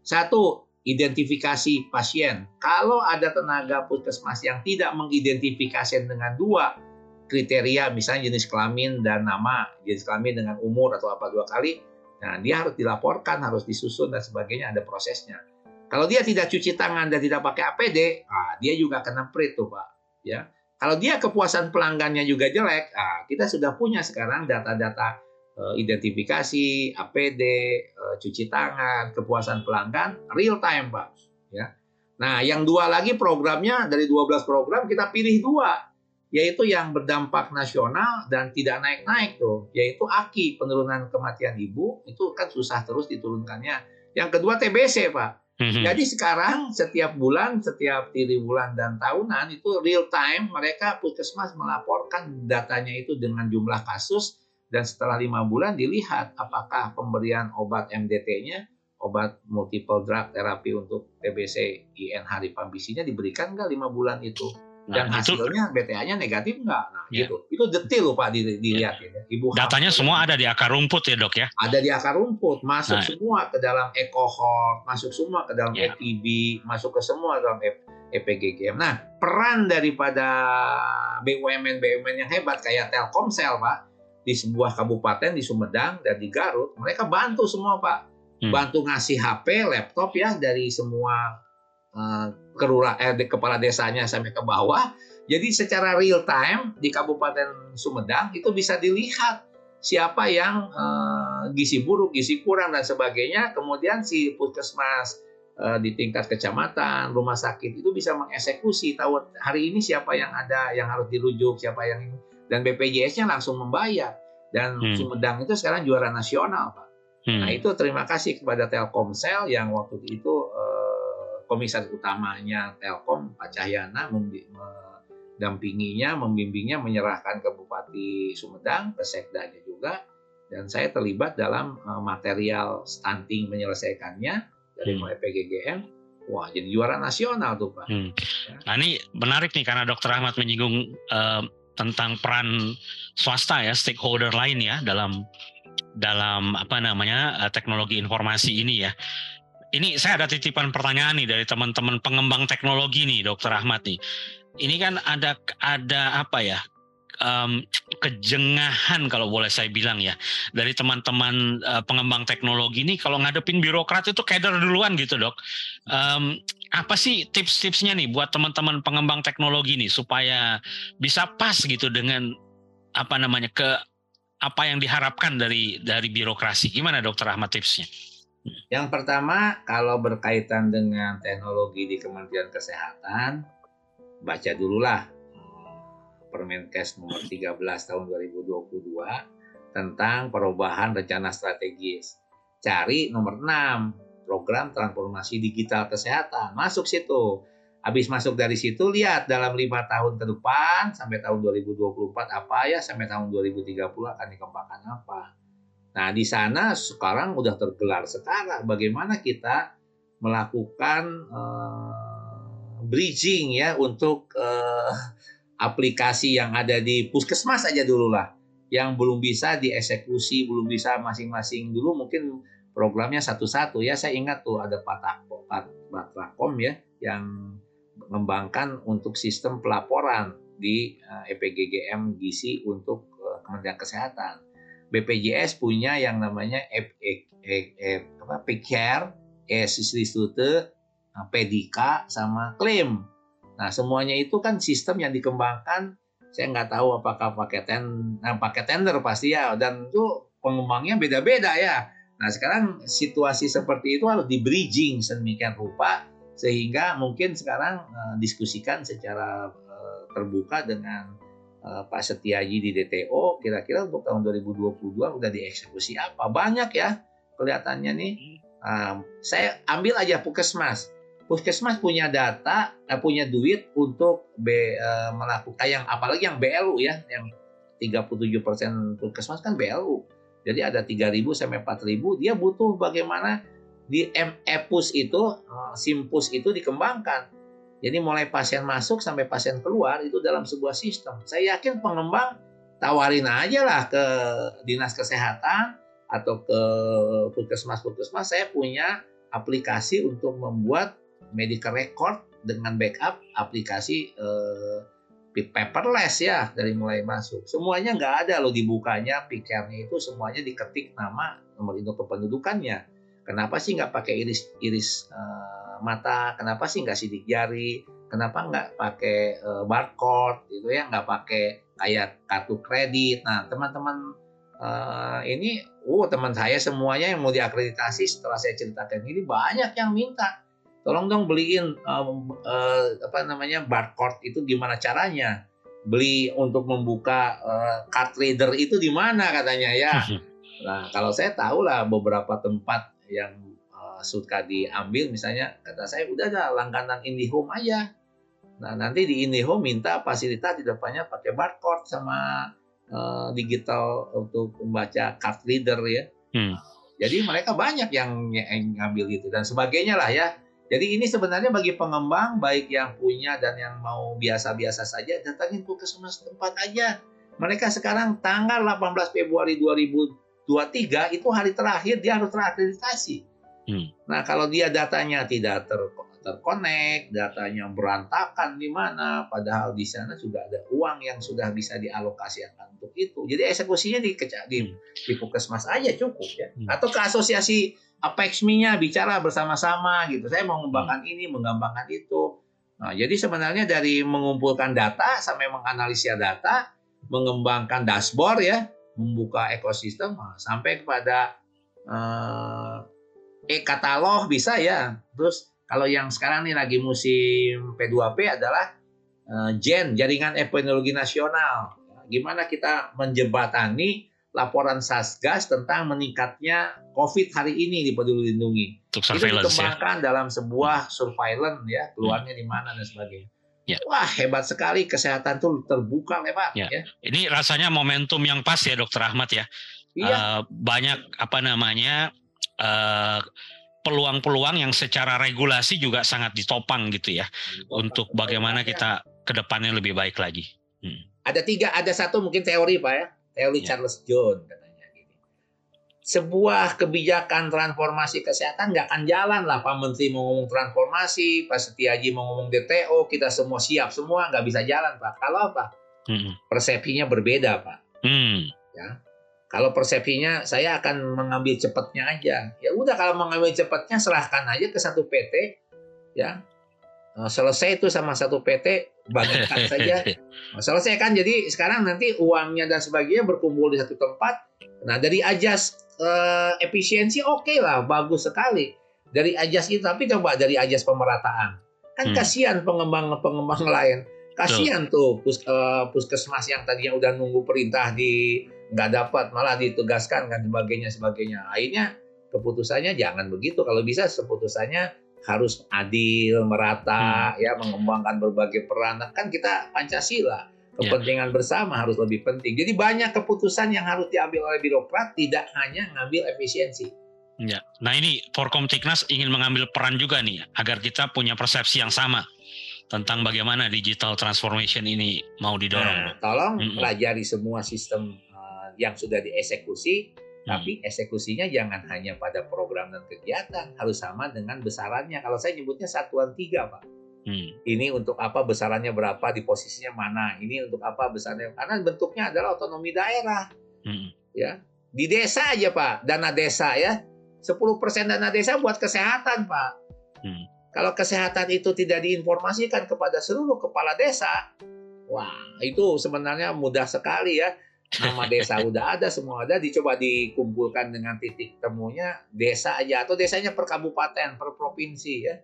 Satu, identifikasi pasien. Kalau ada tenaga puskesmas yang tidak mengidentifikasi dengan dua kriteria, misalnya jenis kelamin dan nama, jenis kelamin dengan umur atau apa dua kali, nah dia harus dilaporkan, harus disusun dan sebagainya, ada prosesnya. Kalau dia tidak cuci tangan dan tidak pakai APD, nah, dia juga kena tuh pak. Ya, kalau dia kepuasan pelanggannya juga jelek, nah, kita sudah punya sekarang data-data Eh, identifikasi, APD, eh, cuci tangan, kepuasan pelanggan, real time, Pak. Ya. Nah, yang dua lagi programnya dari 12 program kita pilih dua, yaitu yang berdampak nasional dan tidak naik-naik tuh, yaitu AKI penurunan kematian ibu itu kan susah terus diturunkannya. Yang kedua TBC, Pak. Mm-hmm. Jadi sekarang setiap bulan, setiap tiri bulan dan tahunan itu real time mereka puskesmas melaporkan datanya itu dengan jumlah kasus dan setelah lima bulan dilihat apakah pemberian obat MDT-nya, obat multiple drug terapi untuk TBC INH rifambisinya diberikan nggak lima bulan itu? Nah, dan nah, hasilnya BTA-nya negatif nggak? Nah, ya. gitu. Itu detail loh Pak dilihat ya. ya. Ibu Datanya semua ada di akar rumput ya dok ya? Ada di akar rumput, masuk nah. semua ke dalam ekohort, masuk semua ke dalam ya. EPB, masuk ke semua dalam EPGGM. Nah, peran daripada BUMN-BUMN yang hebat kayak Telkomsel Pak, di sebuah kabupaten di Sumedang dan di Garut, mereka bantu semua Pak. Hmm. Bantu ngasih HP, laptop ya dari semua uh, kerura eh, kepala desanya sampai ke bawah. Jadi secara real time di Kabupaten Sumedang itu bisa dilihat siapa yang uh, gizi buruk, gizi kurang dan sebagainya. Kemudian si puskesmas uh, di tingkat kecamatan, rumah sakit itu bisa mengeksekusi tahu hari ini siapa yang ada yang harus dirujuk, siapa yang ini dan BPJS-nya langsung membayar dan hmm. Sumedang itu sekarang juara nasional pak. Hmm. Nah itu terima kasih kepada Telkomsel yang waktu itu eh, komisaris utamanya Telkom Pak Cahyana mendampinginya, membimbingnya, menyerahkan ke Bupati Sumedang, ke Sekdanya juga, dan saya terlibat dalam eh, material stunting menyelesaikannya dari hmm. mulai PGGM Wah, jadi juara nasional tuh Pak. Hmm. Ya. Nah ini menarik nih karena Dokter Ahmad menyinggung uh, tentang peran swasta ya stakeholder lain ya dalam dalam apa namanya eh, teknologi informasi ini ya. Ini saya ada titipan pertanyaan nih dari teman-teman pengembang teknologi nih, Dokter Ahmad nih. Ini kan ada ada apa ya um, kejengahan kalau boleh saya bilang ya dari teman-teman uh, pengembang teknologi ini kalau ngadepin birokrat itu keder duluan gitu dok. Um, apa sih tips-tipsnya nih buat teman-teman pengembang teknologi nih supaya bisa pas gitu dengan apa namanya ke apa yang diharapkan dari dari birokrasi? Gimana dokter Ahmad tipsnya? Yang pertama kalau berkaitan dengan teknologi di Kementerian Kesehatan baca dululah Permenkes nomor 13 tahun 2022 tentang perubahan rencana strategis. Cari nomor 6, program transformasi digital kesehatan. Masuk situ. Habis masuk dari situ lihat dalam lima tahun ke depan sampai tahun 2024 apa ya sampai tahun 2030 akan dikembangkan apa. Nah di sana sekarang udah tergelar sekarang bagaimana kita melakukan uh, bridging ya untuk uh, aplikasi yang ada di puskesmas aja dulu lah. yang belum bisa dieksekusi, belum bisa masing-masing dulu mungkin programnya satu-satu ya. Saya ingat tuh ada Pak Batrakom ya yang mengembangkan untuk sistem pelaporan di uh, eh, EPGGM GISI untuk Kementerian Kesehatan. BPJS punya yang namanya e, e, e, e, PCARE, E-Institute, Pedika, sama klaim. Nah semuanya itu kan sistem yang dikembangkan saya nggak tahu apakah pakai ten nah, pakai tender pasti ya dan itu pengembangnya beda-beda ya. Nah sekarang situasi seperti itu harus di bridging sedemikian rupa sehingga mungkin sekarang uh, diskusikan secara uh, terbuka dengan uh, Pak Setiaji di DTO kira-kira untuk tahun 2022 udah dieksekusi apa banyak ya kelihatannya nih. Uh, saya ambil aja Pukesmas puskesmas punya data, eh, punya duit untuk B, eh, melakukan yang apalagi yang BLU ya, yang 37% puskesmas kan BLU. Jadi ada 3.000 sampai 4.000, dia butuh bagaimana di MEPUS itu, eh, SIMPUS itu dikembangkan. Jadi mulai pasien masuk sampai pasien keluar itu dalam sebuah sistem. Saya yakin pengembang tawarin aja lah ke dinas kesehatan atau ke puskesmas-puskesmas saya punya aplikasi untuk membuat medical record dengan backup aplikasi eh, paperless ya dari mulai masuk. Semuanya nggak ada loh dibukanya, pikirnya itu semuanya diketik nama nomor induk kependudukannya. Kenapa sih nggak pakai iris iris uh, mata? Kenapa sih nggak sidik jari? Kenapa nggak pakai uh, barcode gitu ya? Nggak pakai kayak kartu kredit. Nah teman-teman uh, ini, uh teman saya semuanya yang mau diakreditasi setelah saya ceritakan ini banyak yang minta tolong dong beliin um, uh, apa namanya barcode itu gimana caranya beli untuk membuka uh, card reader itu di mana katanya ya [laughs] nah kalau saya tahu lah beberapa tempat yang uh, suka diambil misalnya kata saya udah ada langganan IndiHome aja nah nanti di IndiHome minta fasilitas di depannya pakai barcode sama uh, digital untuk membaca card reader ya hmm. jadi mereka banyak yang, yang ngambil itu dan sebagainya lah ya jadi ini sebenarnya bagi pengembang baik yang punya dan yang mau biasa-biasa saja datangin puskesmas tempat aja. Mereka sekarang tanggal 18 Februari 2023 itu hari terakhir dia harus terakreditasi. Hmm. Nah kalau dia datanya tidak ter terkonek, datanya berantakan di mana, padahal di sana juga ada uang yang sudah bisa dialokasikan untuk itu. Jadi eksekusinya di di, di puskesmas aja cukup ya. Hmm. Atau ke asosiasi Apexmi-nya bicara bersama-sama gitu. Saya mau mengembangkan hmm. ini, mengembangkan itu. Nah, jadi sebenarnya dari mengumpulkan data sampai menganalisis data, mengembangkan dashboard ya, membuka ekosistem nah, sampai kepada eh, e-katalog bisa ya. Terus kalau yang sekarang nih lagi musim P2P adalah eh, JEN, Jaringan Epidemiologi Nasional. Gimana kita menjembatani laporan Satgas tentang meningkatnya COVID hari ini di Peduli Lindungi. Untuk itu ya. dikembangkan ya? dalam sebuah surveillance ya, keluarnya hmm. di mana dan sebagainya. Ya. Wah hebat sekali kesehatan tuh terbuka lebar. Ya. ya. Ini rasanya momentum yang pas ya Dokter Ahmad ya. Iya. Uh, banyak apa namanya uh, peluang-peluang yang secara regulasi juga sangat ditopang gitu ya ditopang. untuk bagaimana kita ke depannya lebih baik lagi. Hmm. Ada tiga, ada satu mungkin teori pak ya teori ya. Charles John katanya gini. Sebuah kebijakan transformasi kesehatan nggak akan jalan lah Pak Menteri mau ngomong transformasi, Pak Setiaji mau ngomong DTO, kita semua siap semua nggak bisa jalan Pak. Kalau apa? Hmm. Persepsinya berbeda Pak. Hmm. Ya. Kalau persepsinya saya akan mengambil cepatnya aja. Ya udah kalau mengambil cepatnya serahkan aja ke satu PT ya. Nah, selesai itu sama satu PT bagikan [laughs] saja. Nah, selesai kan? Jadi sekarang nanti uangnya dan sebagainya berkumpul di satu tempat. Nah dari ajas uh, efisiensi oke okay lah bagus sekali. Dari ajas itu tapi coba dari ajas pemerataan. Kan hmm. kasihan pengembang-pengembang lain. Kasihan tuh pus, uh, puskesmas yang tadinya udah nunggu perintah di nggak dapat malah ditugaskan dan sebagainya sebagainya akhirnya keputusannya jangan begitu kalau bisa keputusannya harus adil, merata, hmm. ya mengembangkan berbagai peran. Nah, kan kita Pancasila, ya. kepentingan yeah. bersama harus lebih penting. Jadi banyak keputusan yang harus diambil oleh birokrat tidak hanya ngambil efisiensi. Ya. Nah ini Forkomtiknas ingin mengambil peran juga nih agar kita punya persepsi yang sama tentang bagaimana digital transformation ini mau didorong. Nah, tolong -hmm. pelajari semua sistem yang sudah dieksekusi, hmm. tapi eksekusinya jangan hanya pada program dan kegiatan, harus sama dengan besarannya. Kalau saya nyebutnya satuan tiga, Pak. Hmm. Ini untuk apa besarannya berapa di posisinya mana? Ini untuk apa besarnya? Karena bentuknya adalah otonomi daerah. Hmm. Ya, di desa aja Pak, dana desa ya. 10% dana desa buat kesehatan Pak. Hmm. Kalau kesehatan itu tidak diinformasikan kepada seluruh kepala desa, wah itu sebenarnya mudah sekali ya. Nama desa udah ada, semua ada, dicoba dikumpulkan dengan titik temunya desa aja atau desanya per kabupaten, per provinsi ya.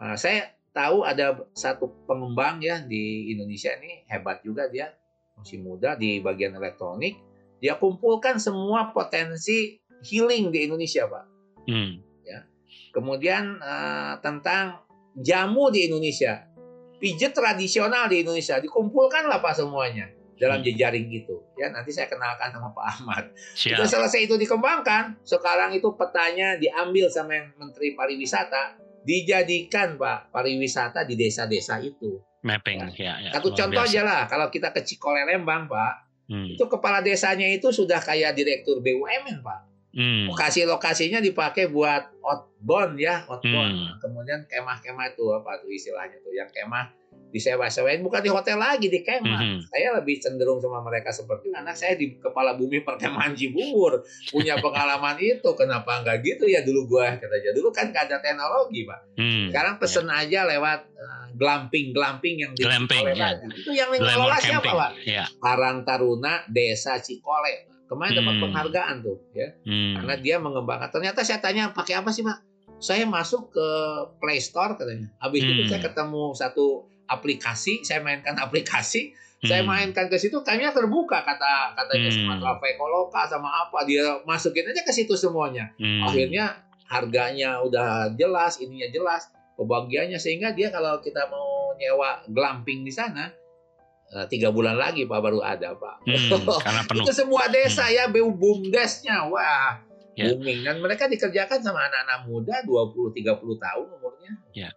Nah, saya tahu ada satu pengembang ya di Indonesia ini hebat juga dia masih muda di bagian elektronik dia kumpulkan semua potensi healing di Indonesia pak hmm. ya kemudian uh, tentang jamu di Indonesia pijat tradisional di Indonesia dikumpulkan lah pak semuanya dalam hmm. jejaring itu ya nanti saya kenalkan sama Pak Ahmad Siap. itu selesai itu dikembangkan sekarang itu petanya diambil sama Menteri Pariwisata dijadikan Pak pariwisata di desa-desa itu. Mapping, ya. ya, ya Satu contoh biasa. aja lah, kalau kita ke Cikole Lembang Pak, hmm. itu kepala desanya itu sudah kayak direktur BUMN Pak. Hmm. Lokasi-lokasinya dipakai buat outbound ya, outbound. Hmm. Kemudian kemah-kemah itu apa tuh istilahnya tuh, yang kemah disewa-sewain bukan di hotel lagi di kemah. Mm -hmm. Saya lebih cenderung sama mereka seperti itu karena saya di kepala bumi perkemahan Cibubur punya pengalaman itu. Kenapa enggak gitu ya dulu gua kata aja dulu kan gak ada teknologi pak. Mm. Sekarang pesen yeah. aja lewat uh, glamping glamping yang di glamping, yeah. itu yang mengelola siapa pak? Yeah. Karang Taruna Desa Cikole. Kemarin dapat hmm. penghargaan tuh ya mm. karena dia mengembangkan. Ternyata saya tanya pakai apa sih pak? Saya masuk ke Play Store katanya. Habis mm. itu hmm. saya ketemu satu aplikasi, saya mainkan aplikasi, hmm. saya mainkan ke situ, kayaknya terbuka kata katanya hmm. sama Traveloka sama apa, dia masukin aja ke situ semuanya. Hmm. Akhirnya harganya udah jelas, ininya jelas, pembagiannya sehingga dia kalau kita mau nyewa glamping di sana eh, tiga bulan lagi pak baru ada pak. Hmm, [laughs] karena penuh. itu semua desa hmm. ya bumdesnya, wah yeah. booming dan mereka dikerjakan sama anak-anak muda 20-30 tahun umurnya. Yeah.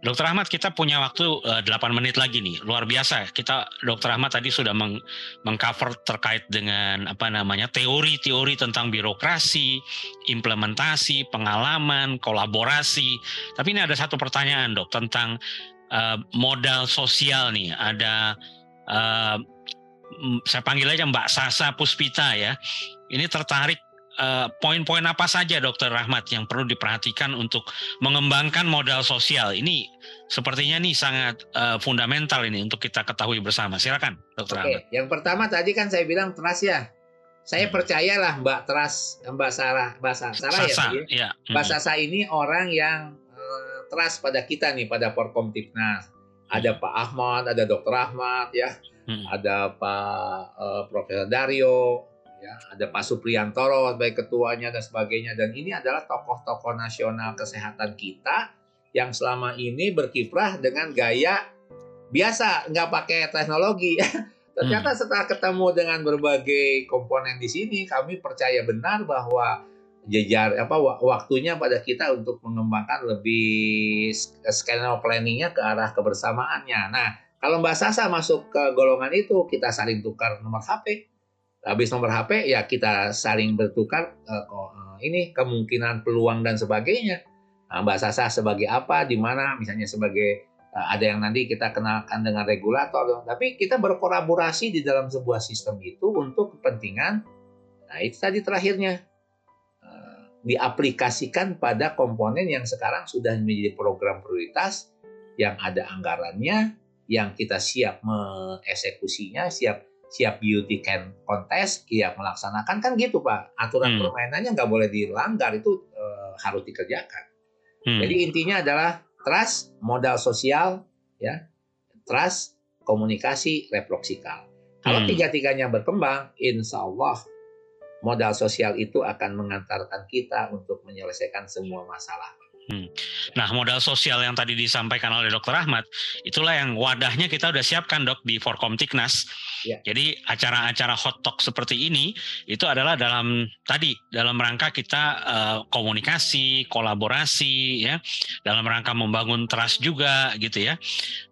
Dokter Ahmad, kita punya waktu uh, eh, 8 menit lagi nih. Luar biasa. Kita Dokter Ahmad tadi sudah meng mengcover terkait dengan apa namanya teori-teori tentang birokrasi, implementasi, pengalaman, kolaborasi. Tapi ini ada satu pertanyaan, Dok, tentang uh, modal sosial nih. Ada uh, saya panggil aja Mbak Sasa Puspita ya. Ini tertarik Eh, poin-poin uh, apa saja Dokter Rahmat yang perlu diperhatikan untuk mengembangkan modal sosial ini sepertinya nih sangat uh, fundamental ini untuk kita ketahui bersama. Silakan Dokter Oke, Rahmat. Yang pertama tadi kan saya bilang trust ya. Saya hmm. percayalah Mbak Trust, Mbak Sarah, Mbak Sarah Sasa, ya, ya. Hmm. Mbak Sasa ini orang yang uh, trust pada kita nih pada Porkom Tipnas. Ada Pak Ahmad, ada Dokter Ahmad ya, hmm. ada Pak uh, Profesor Dario, ya ada Pak Supriyantoro sebagai ketuanya dan sebagainya dan ini adalah tokoh-tokoh nasional kesehatan kita yang selama ini berkiprah dengan gaya biasa nggak pakai teknologi [laughs] ternyata hmm. setelah ketemu dengan berbagai komponen di sini kami percaya benar bahwa jejar apa waktunya pada kita untuk mengembangkan lebih skenario planningnya ke arah kebersamaannya nah kalau Mbak Sasa masuk ke golongan itu kita saling tukar nomor HP habis nomor HP ya kita saling bertukar uh, ini kemungkinan peluang dan sebagainya. Nah, Mbak Sasa sebagai apa, di mana, misalnya sebagai uh, ada yang nanti kita kenalkan dengan regulator, tapi kita berkolaborasi di dalam sebuah sistem itu untuk kepentingan. Nah itu tadi terakhirnya diaplikasikan pada komponen yang sekarang sudah menjadi program prioritas yang ada anggarannya, yang kita siap mengeksekusinya, siap siap beauty can contest, siap melaksanakan kan gitu pak. Aturan hmm. permainannya nggak boleh dilanggar itu e, harus dikerjakan. Hmm. Jadi intinya adalah trust, modal sosial, ya, trust, komunikasi, reproksikal. Kalau hmm. tiga-tiganya berkembang, insya Allah modal sosial itu akan mengantarkan kita untuk menyelesaikan semua masalah. Hmm. Nah, modal sosial yang tadi disampaikan oleh Dr. Ahmad, itulah yang wadahnya kita udah siapkan dok di Forkom Tiknas. Ya. Jadi acara-acara hot talk seperti ini itu adalah dalam tadi dalam rangka kita uh, komunikasi, kolaborasi, ya, dalam rangka membangun trust juga gitu ya,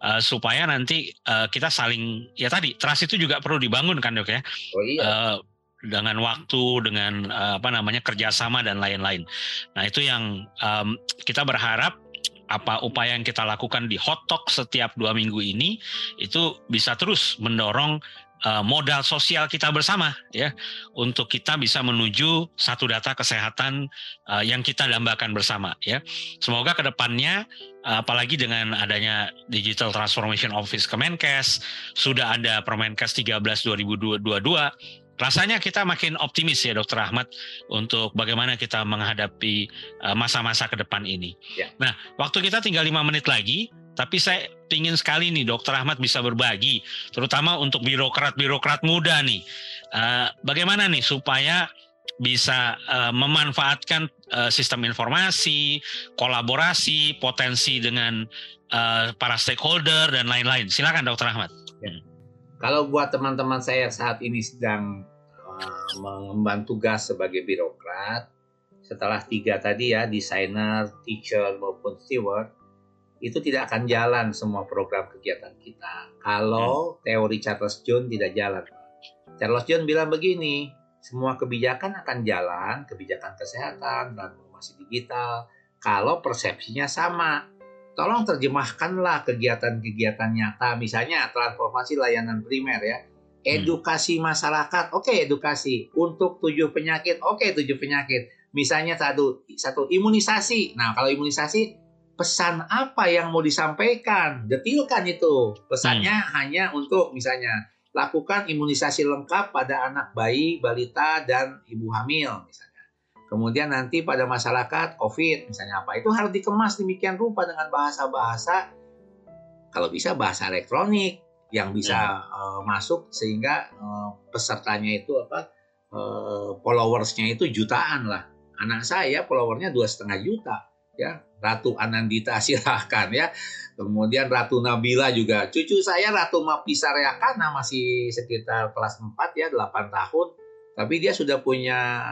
uh, supaya nanti uh, kita saling ya tadi trust itu juga perlu dibangun kan dok ya. Oh iya. Uh, dengan waktu, dengan uh, apa namanya kerjasama dan lain-lain. Nah itu yang um, kita berharap apa upaya yang kita lakukan di Hot Talk setiap dua minggu ini itu bisa terus mendorong uh, modal sosial kita bersama ya untuk kita bisa menuju satu data kesehatan uh, yang kita dambakan bersama ya. Semoga ke depannya apalagi dengan adanya Digital Transformation Office Kemenkes sudah ada Permenkes 13 2022 rasanya kita makin optimis ya Dokter Ahmad untuk bagaimana kita menghadapi uh, masa-masa ke depan ini. Ya. Nah, waktu kita tinggal lima menit lagi, tapi saya ingin sekali nih Dokter Ahmad bisa berbagi, terutama untuk birokrat-birokrat muda nih, uh, bagaimana nih supaya bisa uh, memanfaatkan uh, sistem informasi, kolaborasi, potensi dengan uh, para stakeholder dan lain-lain. Silakan Dokter Ahmad. Ya. Kalau buat teman-teman saya saat ini sedang uh, mengemban tugas sebagai birokrat, setelah tiga tadi ya, desainer, teacher maupun steward, itu tidak akan jalan semua program kegiatan kita. Kalau hmm. teori Charles John tidak jalan. Charles John bilang begini, semua kebijakan akan jalan, kebijakan kesehatan, transformasi digital, kalau persepsinya sama tolong terjemahkanlah kegiatan-kegiatan nyata, misalnya transformasi layanan primer ya, hmm. edukasi masyarakat, oke okay, edukasi. Untuk tujuh penyakit, oke okay, tujuh penyakit, misalnya satu satu imunisasi, nah kalau imunisasi pesan apa yang mau disampaikan, detilkan itu, pesannya hmm. hanya untuk misalnya lakukan imunisasi lengkap pada anak bayi, balita dan ibu hamil misalnya Kemudian nanti pada masyarakat COVID misalnya apa itu harus dikemas demikian rupa dengan bahasa-bahasa kalau bisa bahasa elektronik yang bisa uh, masuk sehingga uh, pesertanya itu apa uh, followersnya itu jutaan lah. Anak saya followernya dua setengah juta ya. Ratu Anandita [laughs] silahkan ya. Kemudian Ratu Nabila juga. Cucu saya Ratu Mapisa Reakana masih sekitar kelas 4 ya, 8 tahun. Tapi dia sudah punya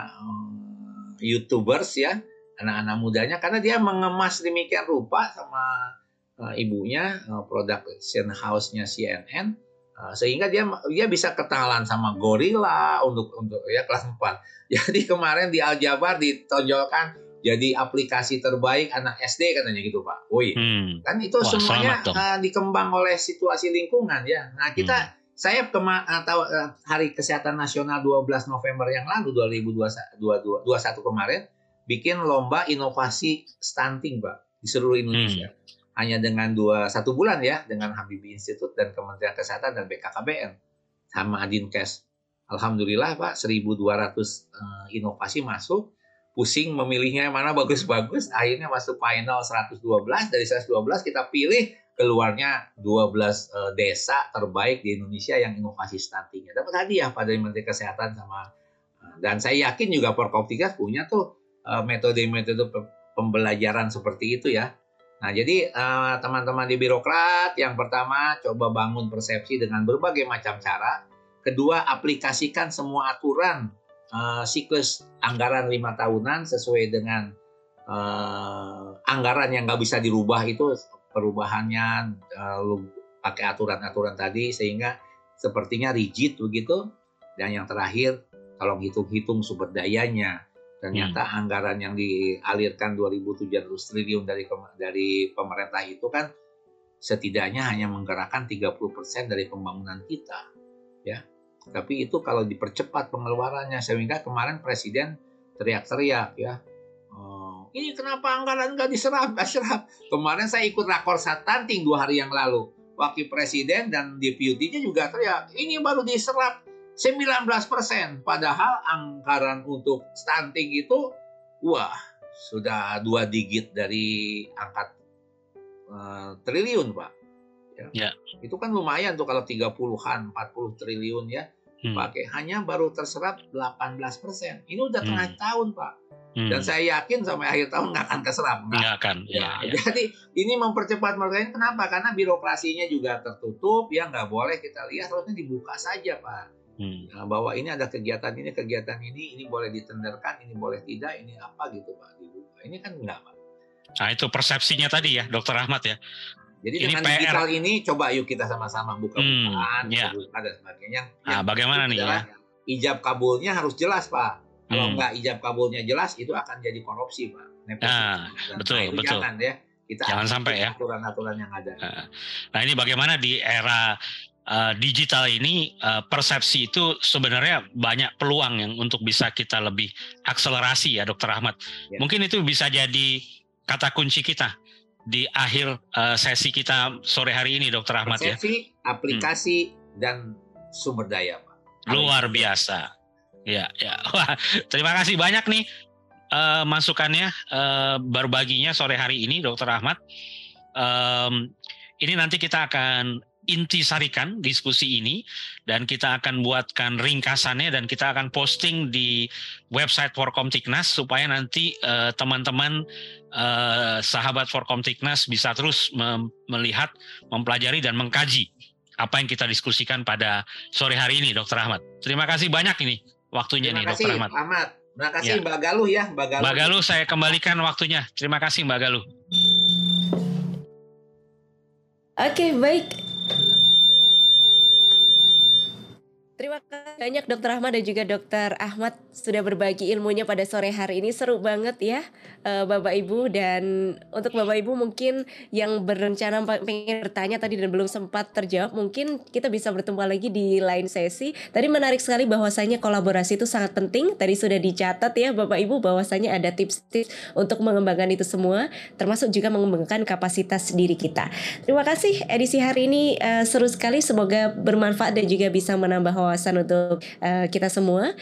youtubers ya anak-anak mudanya karena dia mengemas demikian rupa sama uh, ibunya uh, production house-nya CNN uh, sehingga dia dia bisa kenalan sama gorila untuk untuk ya kelas 4. [laughs] Jadi kemarin di Aljabar ditonjolkan jadi aplikasi terbaik anak SD katanya gitu Pak. Woi, hmm. kan itu Wah, semuanya uh, dikembang oleh situasi lingkungan ya. Nah kita hmm saya kema atau uh, Hari Kesehatan Nasional 12 November yang lalu 2021 kemarin bikin lomba inovasi stunting, Pak, di seluruh Indonesia. Hmm. Hanya dengan dua satu bulan ya dengan Habibie Institute dan Kementerian Kesehatan dan BKKBN sama Adinkes. Alhamdulillah Pak 1200 uh, inovasi masuk pusing memilihnya yang mana bagus-bagus akhirnya masuk final 112 dari 112 kita pilih keluarnya 12 uh, eh, desa terbaik di Indonesia yang inovasi stuntingnya. Dapat hadiah pada Menteri Kesehatan sama uh, dan saya yakin juga Porkoptigas punya tuh uh, metode-metode pembelajaran seperti itu ya. Nah, jadi teman-teman di birokrat yang pertama coba bangun persepsi dengan berbagai macam cara. Kedua, aplikasikan semua aturan siklus anggaran lima tahunan sesuai dengan anggaran yang nggak bisa dirubah itu perubahannya lalu pakai aturan-aturan tadi sehingga sepertinya rigid begitu. Dan yang terakhir kalau hitung-hitung sumber dayanya. Ternyata hmm. anggaran yang dialirkan 2.700 triliun dari dari pemerintah itu kan setidaknya hanya menggerakkan 30% dari pembangunan kita ya. Tapi itu kalau dipercepat pengeluarannya sehingga kemarin presiden teriak-teriak ya ini kenapa anggaran nggak diserap, nggak serap. Kemarin saya ikut rakor satanting dua hari yang lalu. Wakil Presiden dan deputinya juga teriak, ini baru diserap 19 persen. Padahal anggaran untuk stunting itu, wah, sudah dua digit dari angkat uh, triliun, Pak. Ya. ya. Itu kan lumayan tuh kalau 30-an, 40 triliun ya. Hmm. Pakai hanya baru terserap 18 persen. Ini udah hmm. tengah tahun, Pak Hmm. Dan saya yakin sampai akhir tahun nggak akan keserap. Nggak akan. Ya, ya, ya. Jadi ini mempercepat mereka kenapa? Karena birokrasinya juga tertutup, ya nggak boleh kita lihat harusnya dibuka saja pak. Hmm. Nah, bahwa ini ada kegiatan ini, kegiatan ini, ini boleh ditenderkan, ini boleh tidak, ini apa gitu pak dibuka. Ini kan enggak pak. Nah itu persepsinya tadi ya, Dokter Ahmad ya. Jadi ini dengan PR. digital ini coba yuk kita sama-sama buka bukaan, hmm, ya. buka dan sebagainya. Nah, bagaimana nih ya? ijab kabulnya harus jelas pak. Kalau hmm. nggak ijab kabulnya jelas itu akan jadi korupsi pak. Nah, betul nah, betul. Jangan ya. Kita jangan sampai ya. Aturan-aturan yang ada. Nah ini bagaimana di era uh, digital ini uh, persepsi itu sebenarnya banyak peluang yang untuk bisa kita lebih akselerasi ya Dokter Ahmad. Ya. Mungkin itu bisa jadi kata kunci kita di akhir uh, sesi kita sore hari ini Dokter Ahmad persepsi, ya. Persepsi, aplikasi hmm. dan sumber daya Pak. Luar biasa. Ya, ya. [laughs] Wah, terima kasih banyak nih uh, masukannya, uh, berbaginya sore hari ini, Dokter Ahmad. Um, ini nanti kita akan intisarikan diskusi ini dan kita akan buatkan ringkasannya dan kita akan posting di website Forkomtiknas supaya nanti uh, teman-teman uh, sahabat Forkomtiknas bisa terus melihat, mempelajari dan mengkaji apa yang kita diskusikan pada sore hari ini, Dokter Ahmad. Terima kasih banyak ini waktunya Terima nih, kasih, Dokter Ahmad. Ahmad. Terima kasih ya. Mbak Galuh ya, Mbak Galuh. Mbak Galuh saya kembalikan waktunya. Terima kasih Mbak Galuh. Oke, okay, baik. Terima kasih banyak Dokter Ahmad dan juga Dokter Ahmad sudah berbagi ilmunya pada sore hari ini seru banget ya uh, Bapak Ibu dan untuk Bapak Ibu mungkin yang berencana pengen bertanya tadi dan belum sempat terjawab mungkin kita bisa bertemu lagi di lain sesi. Tadi menarik sekali bahwasanya kolaborasi itu sangat penting. Tadi sudah dicatat ya Bapak Ibu bahwasanya ada tips-tips untuk mengembangkan itu semua termasuk juga mengembangkan kapasitas diri kita. Terima kasih edisi hari ini uh, seru sekali semoga bermanfaat dan juga bisa menambah wawasan untuk uh, kita semua.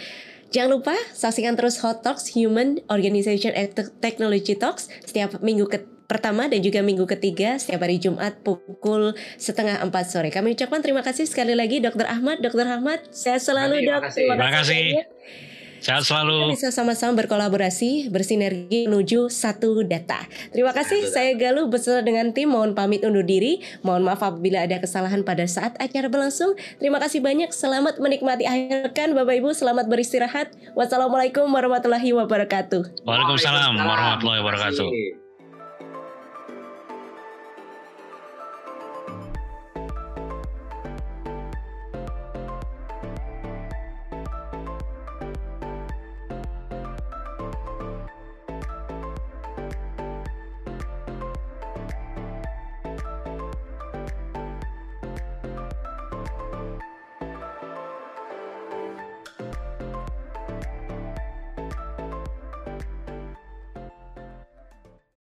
Jangan lupa saksikan terus Hot Talks Human Organization and Technology Talks setiap minggu ke pertama dan juga minggu ketiga setiap hari Jumat pukul setengah empat sore. Kami ucapkan terima kasih sekali lagi Dokter Ahmad. Dokter Ahmad, saya selalu dok. Terima kasih. Terima kasih. Sehat selalu. Kita bisa sama-sama berkolaborasi, bersinergi menuju satu data. Terima kasih. Saya Galuh beserta dengan tim mohon pamit undur diri. Mohon maaf apabila ada kesalahan pada saat acara berlangsung. Terima kasih banyak. Selamat menikmati akhir pekan Bapak Ibu. Selamat beristirahat. Wassalamualaikum warahmatullahi wabarakatuh. Waalaikumsalam warahmatullahi wabarakatuh.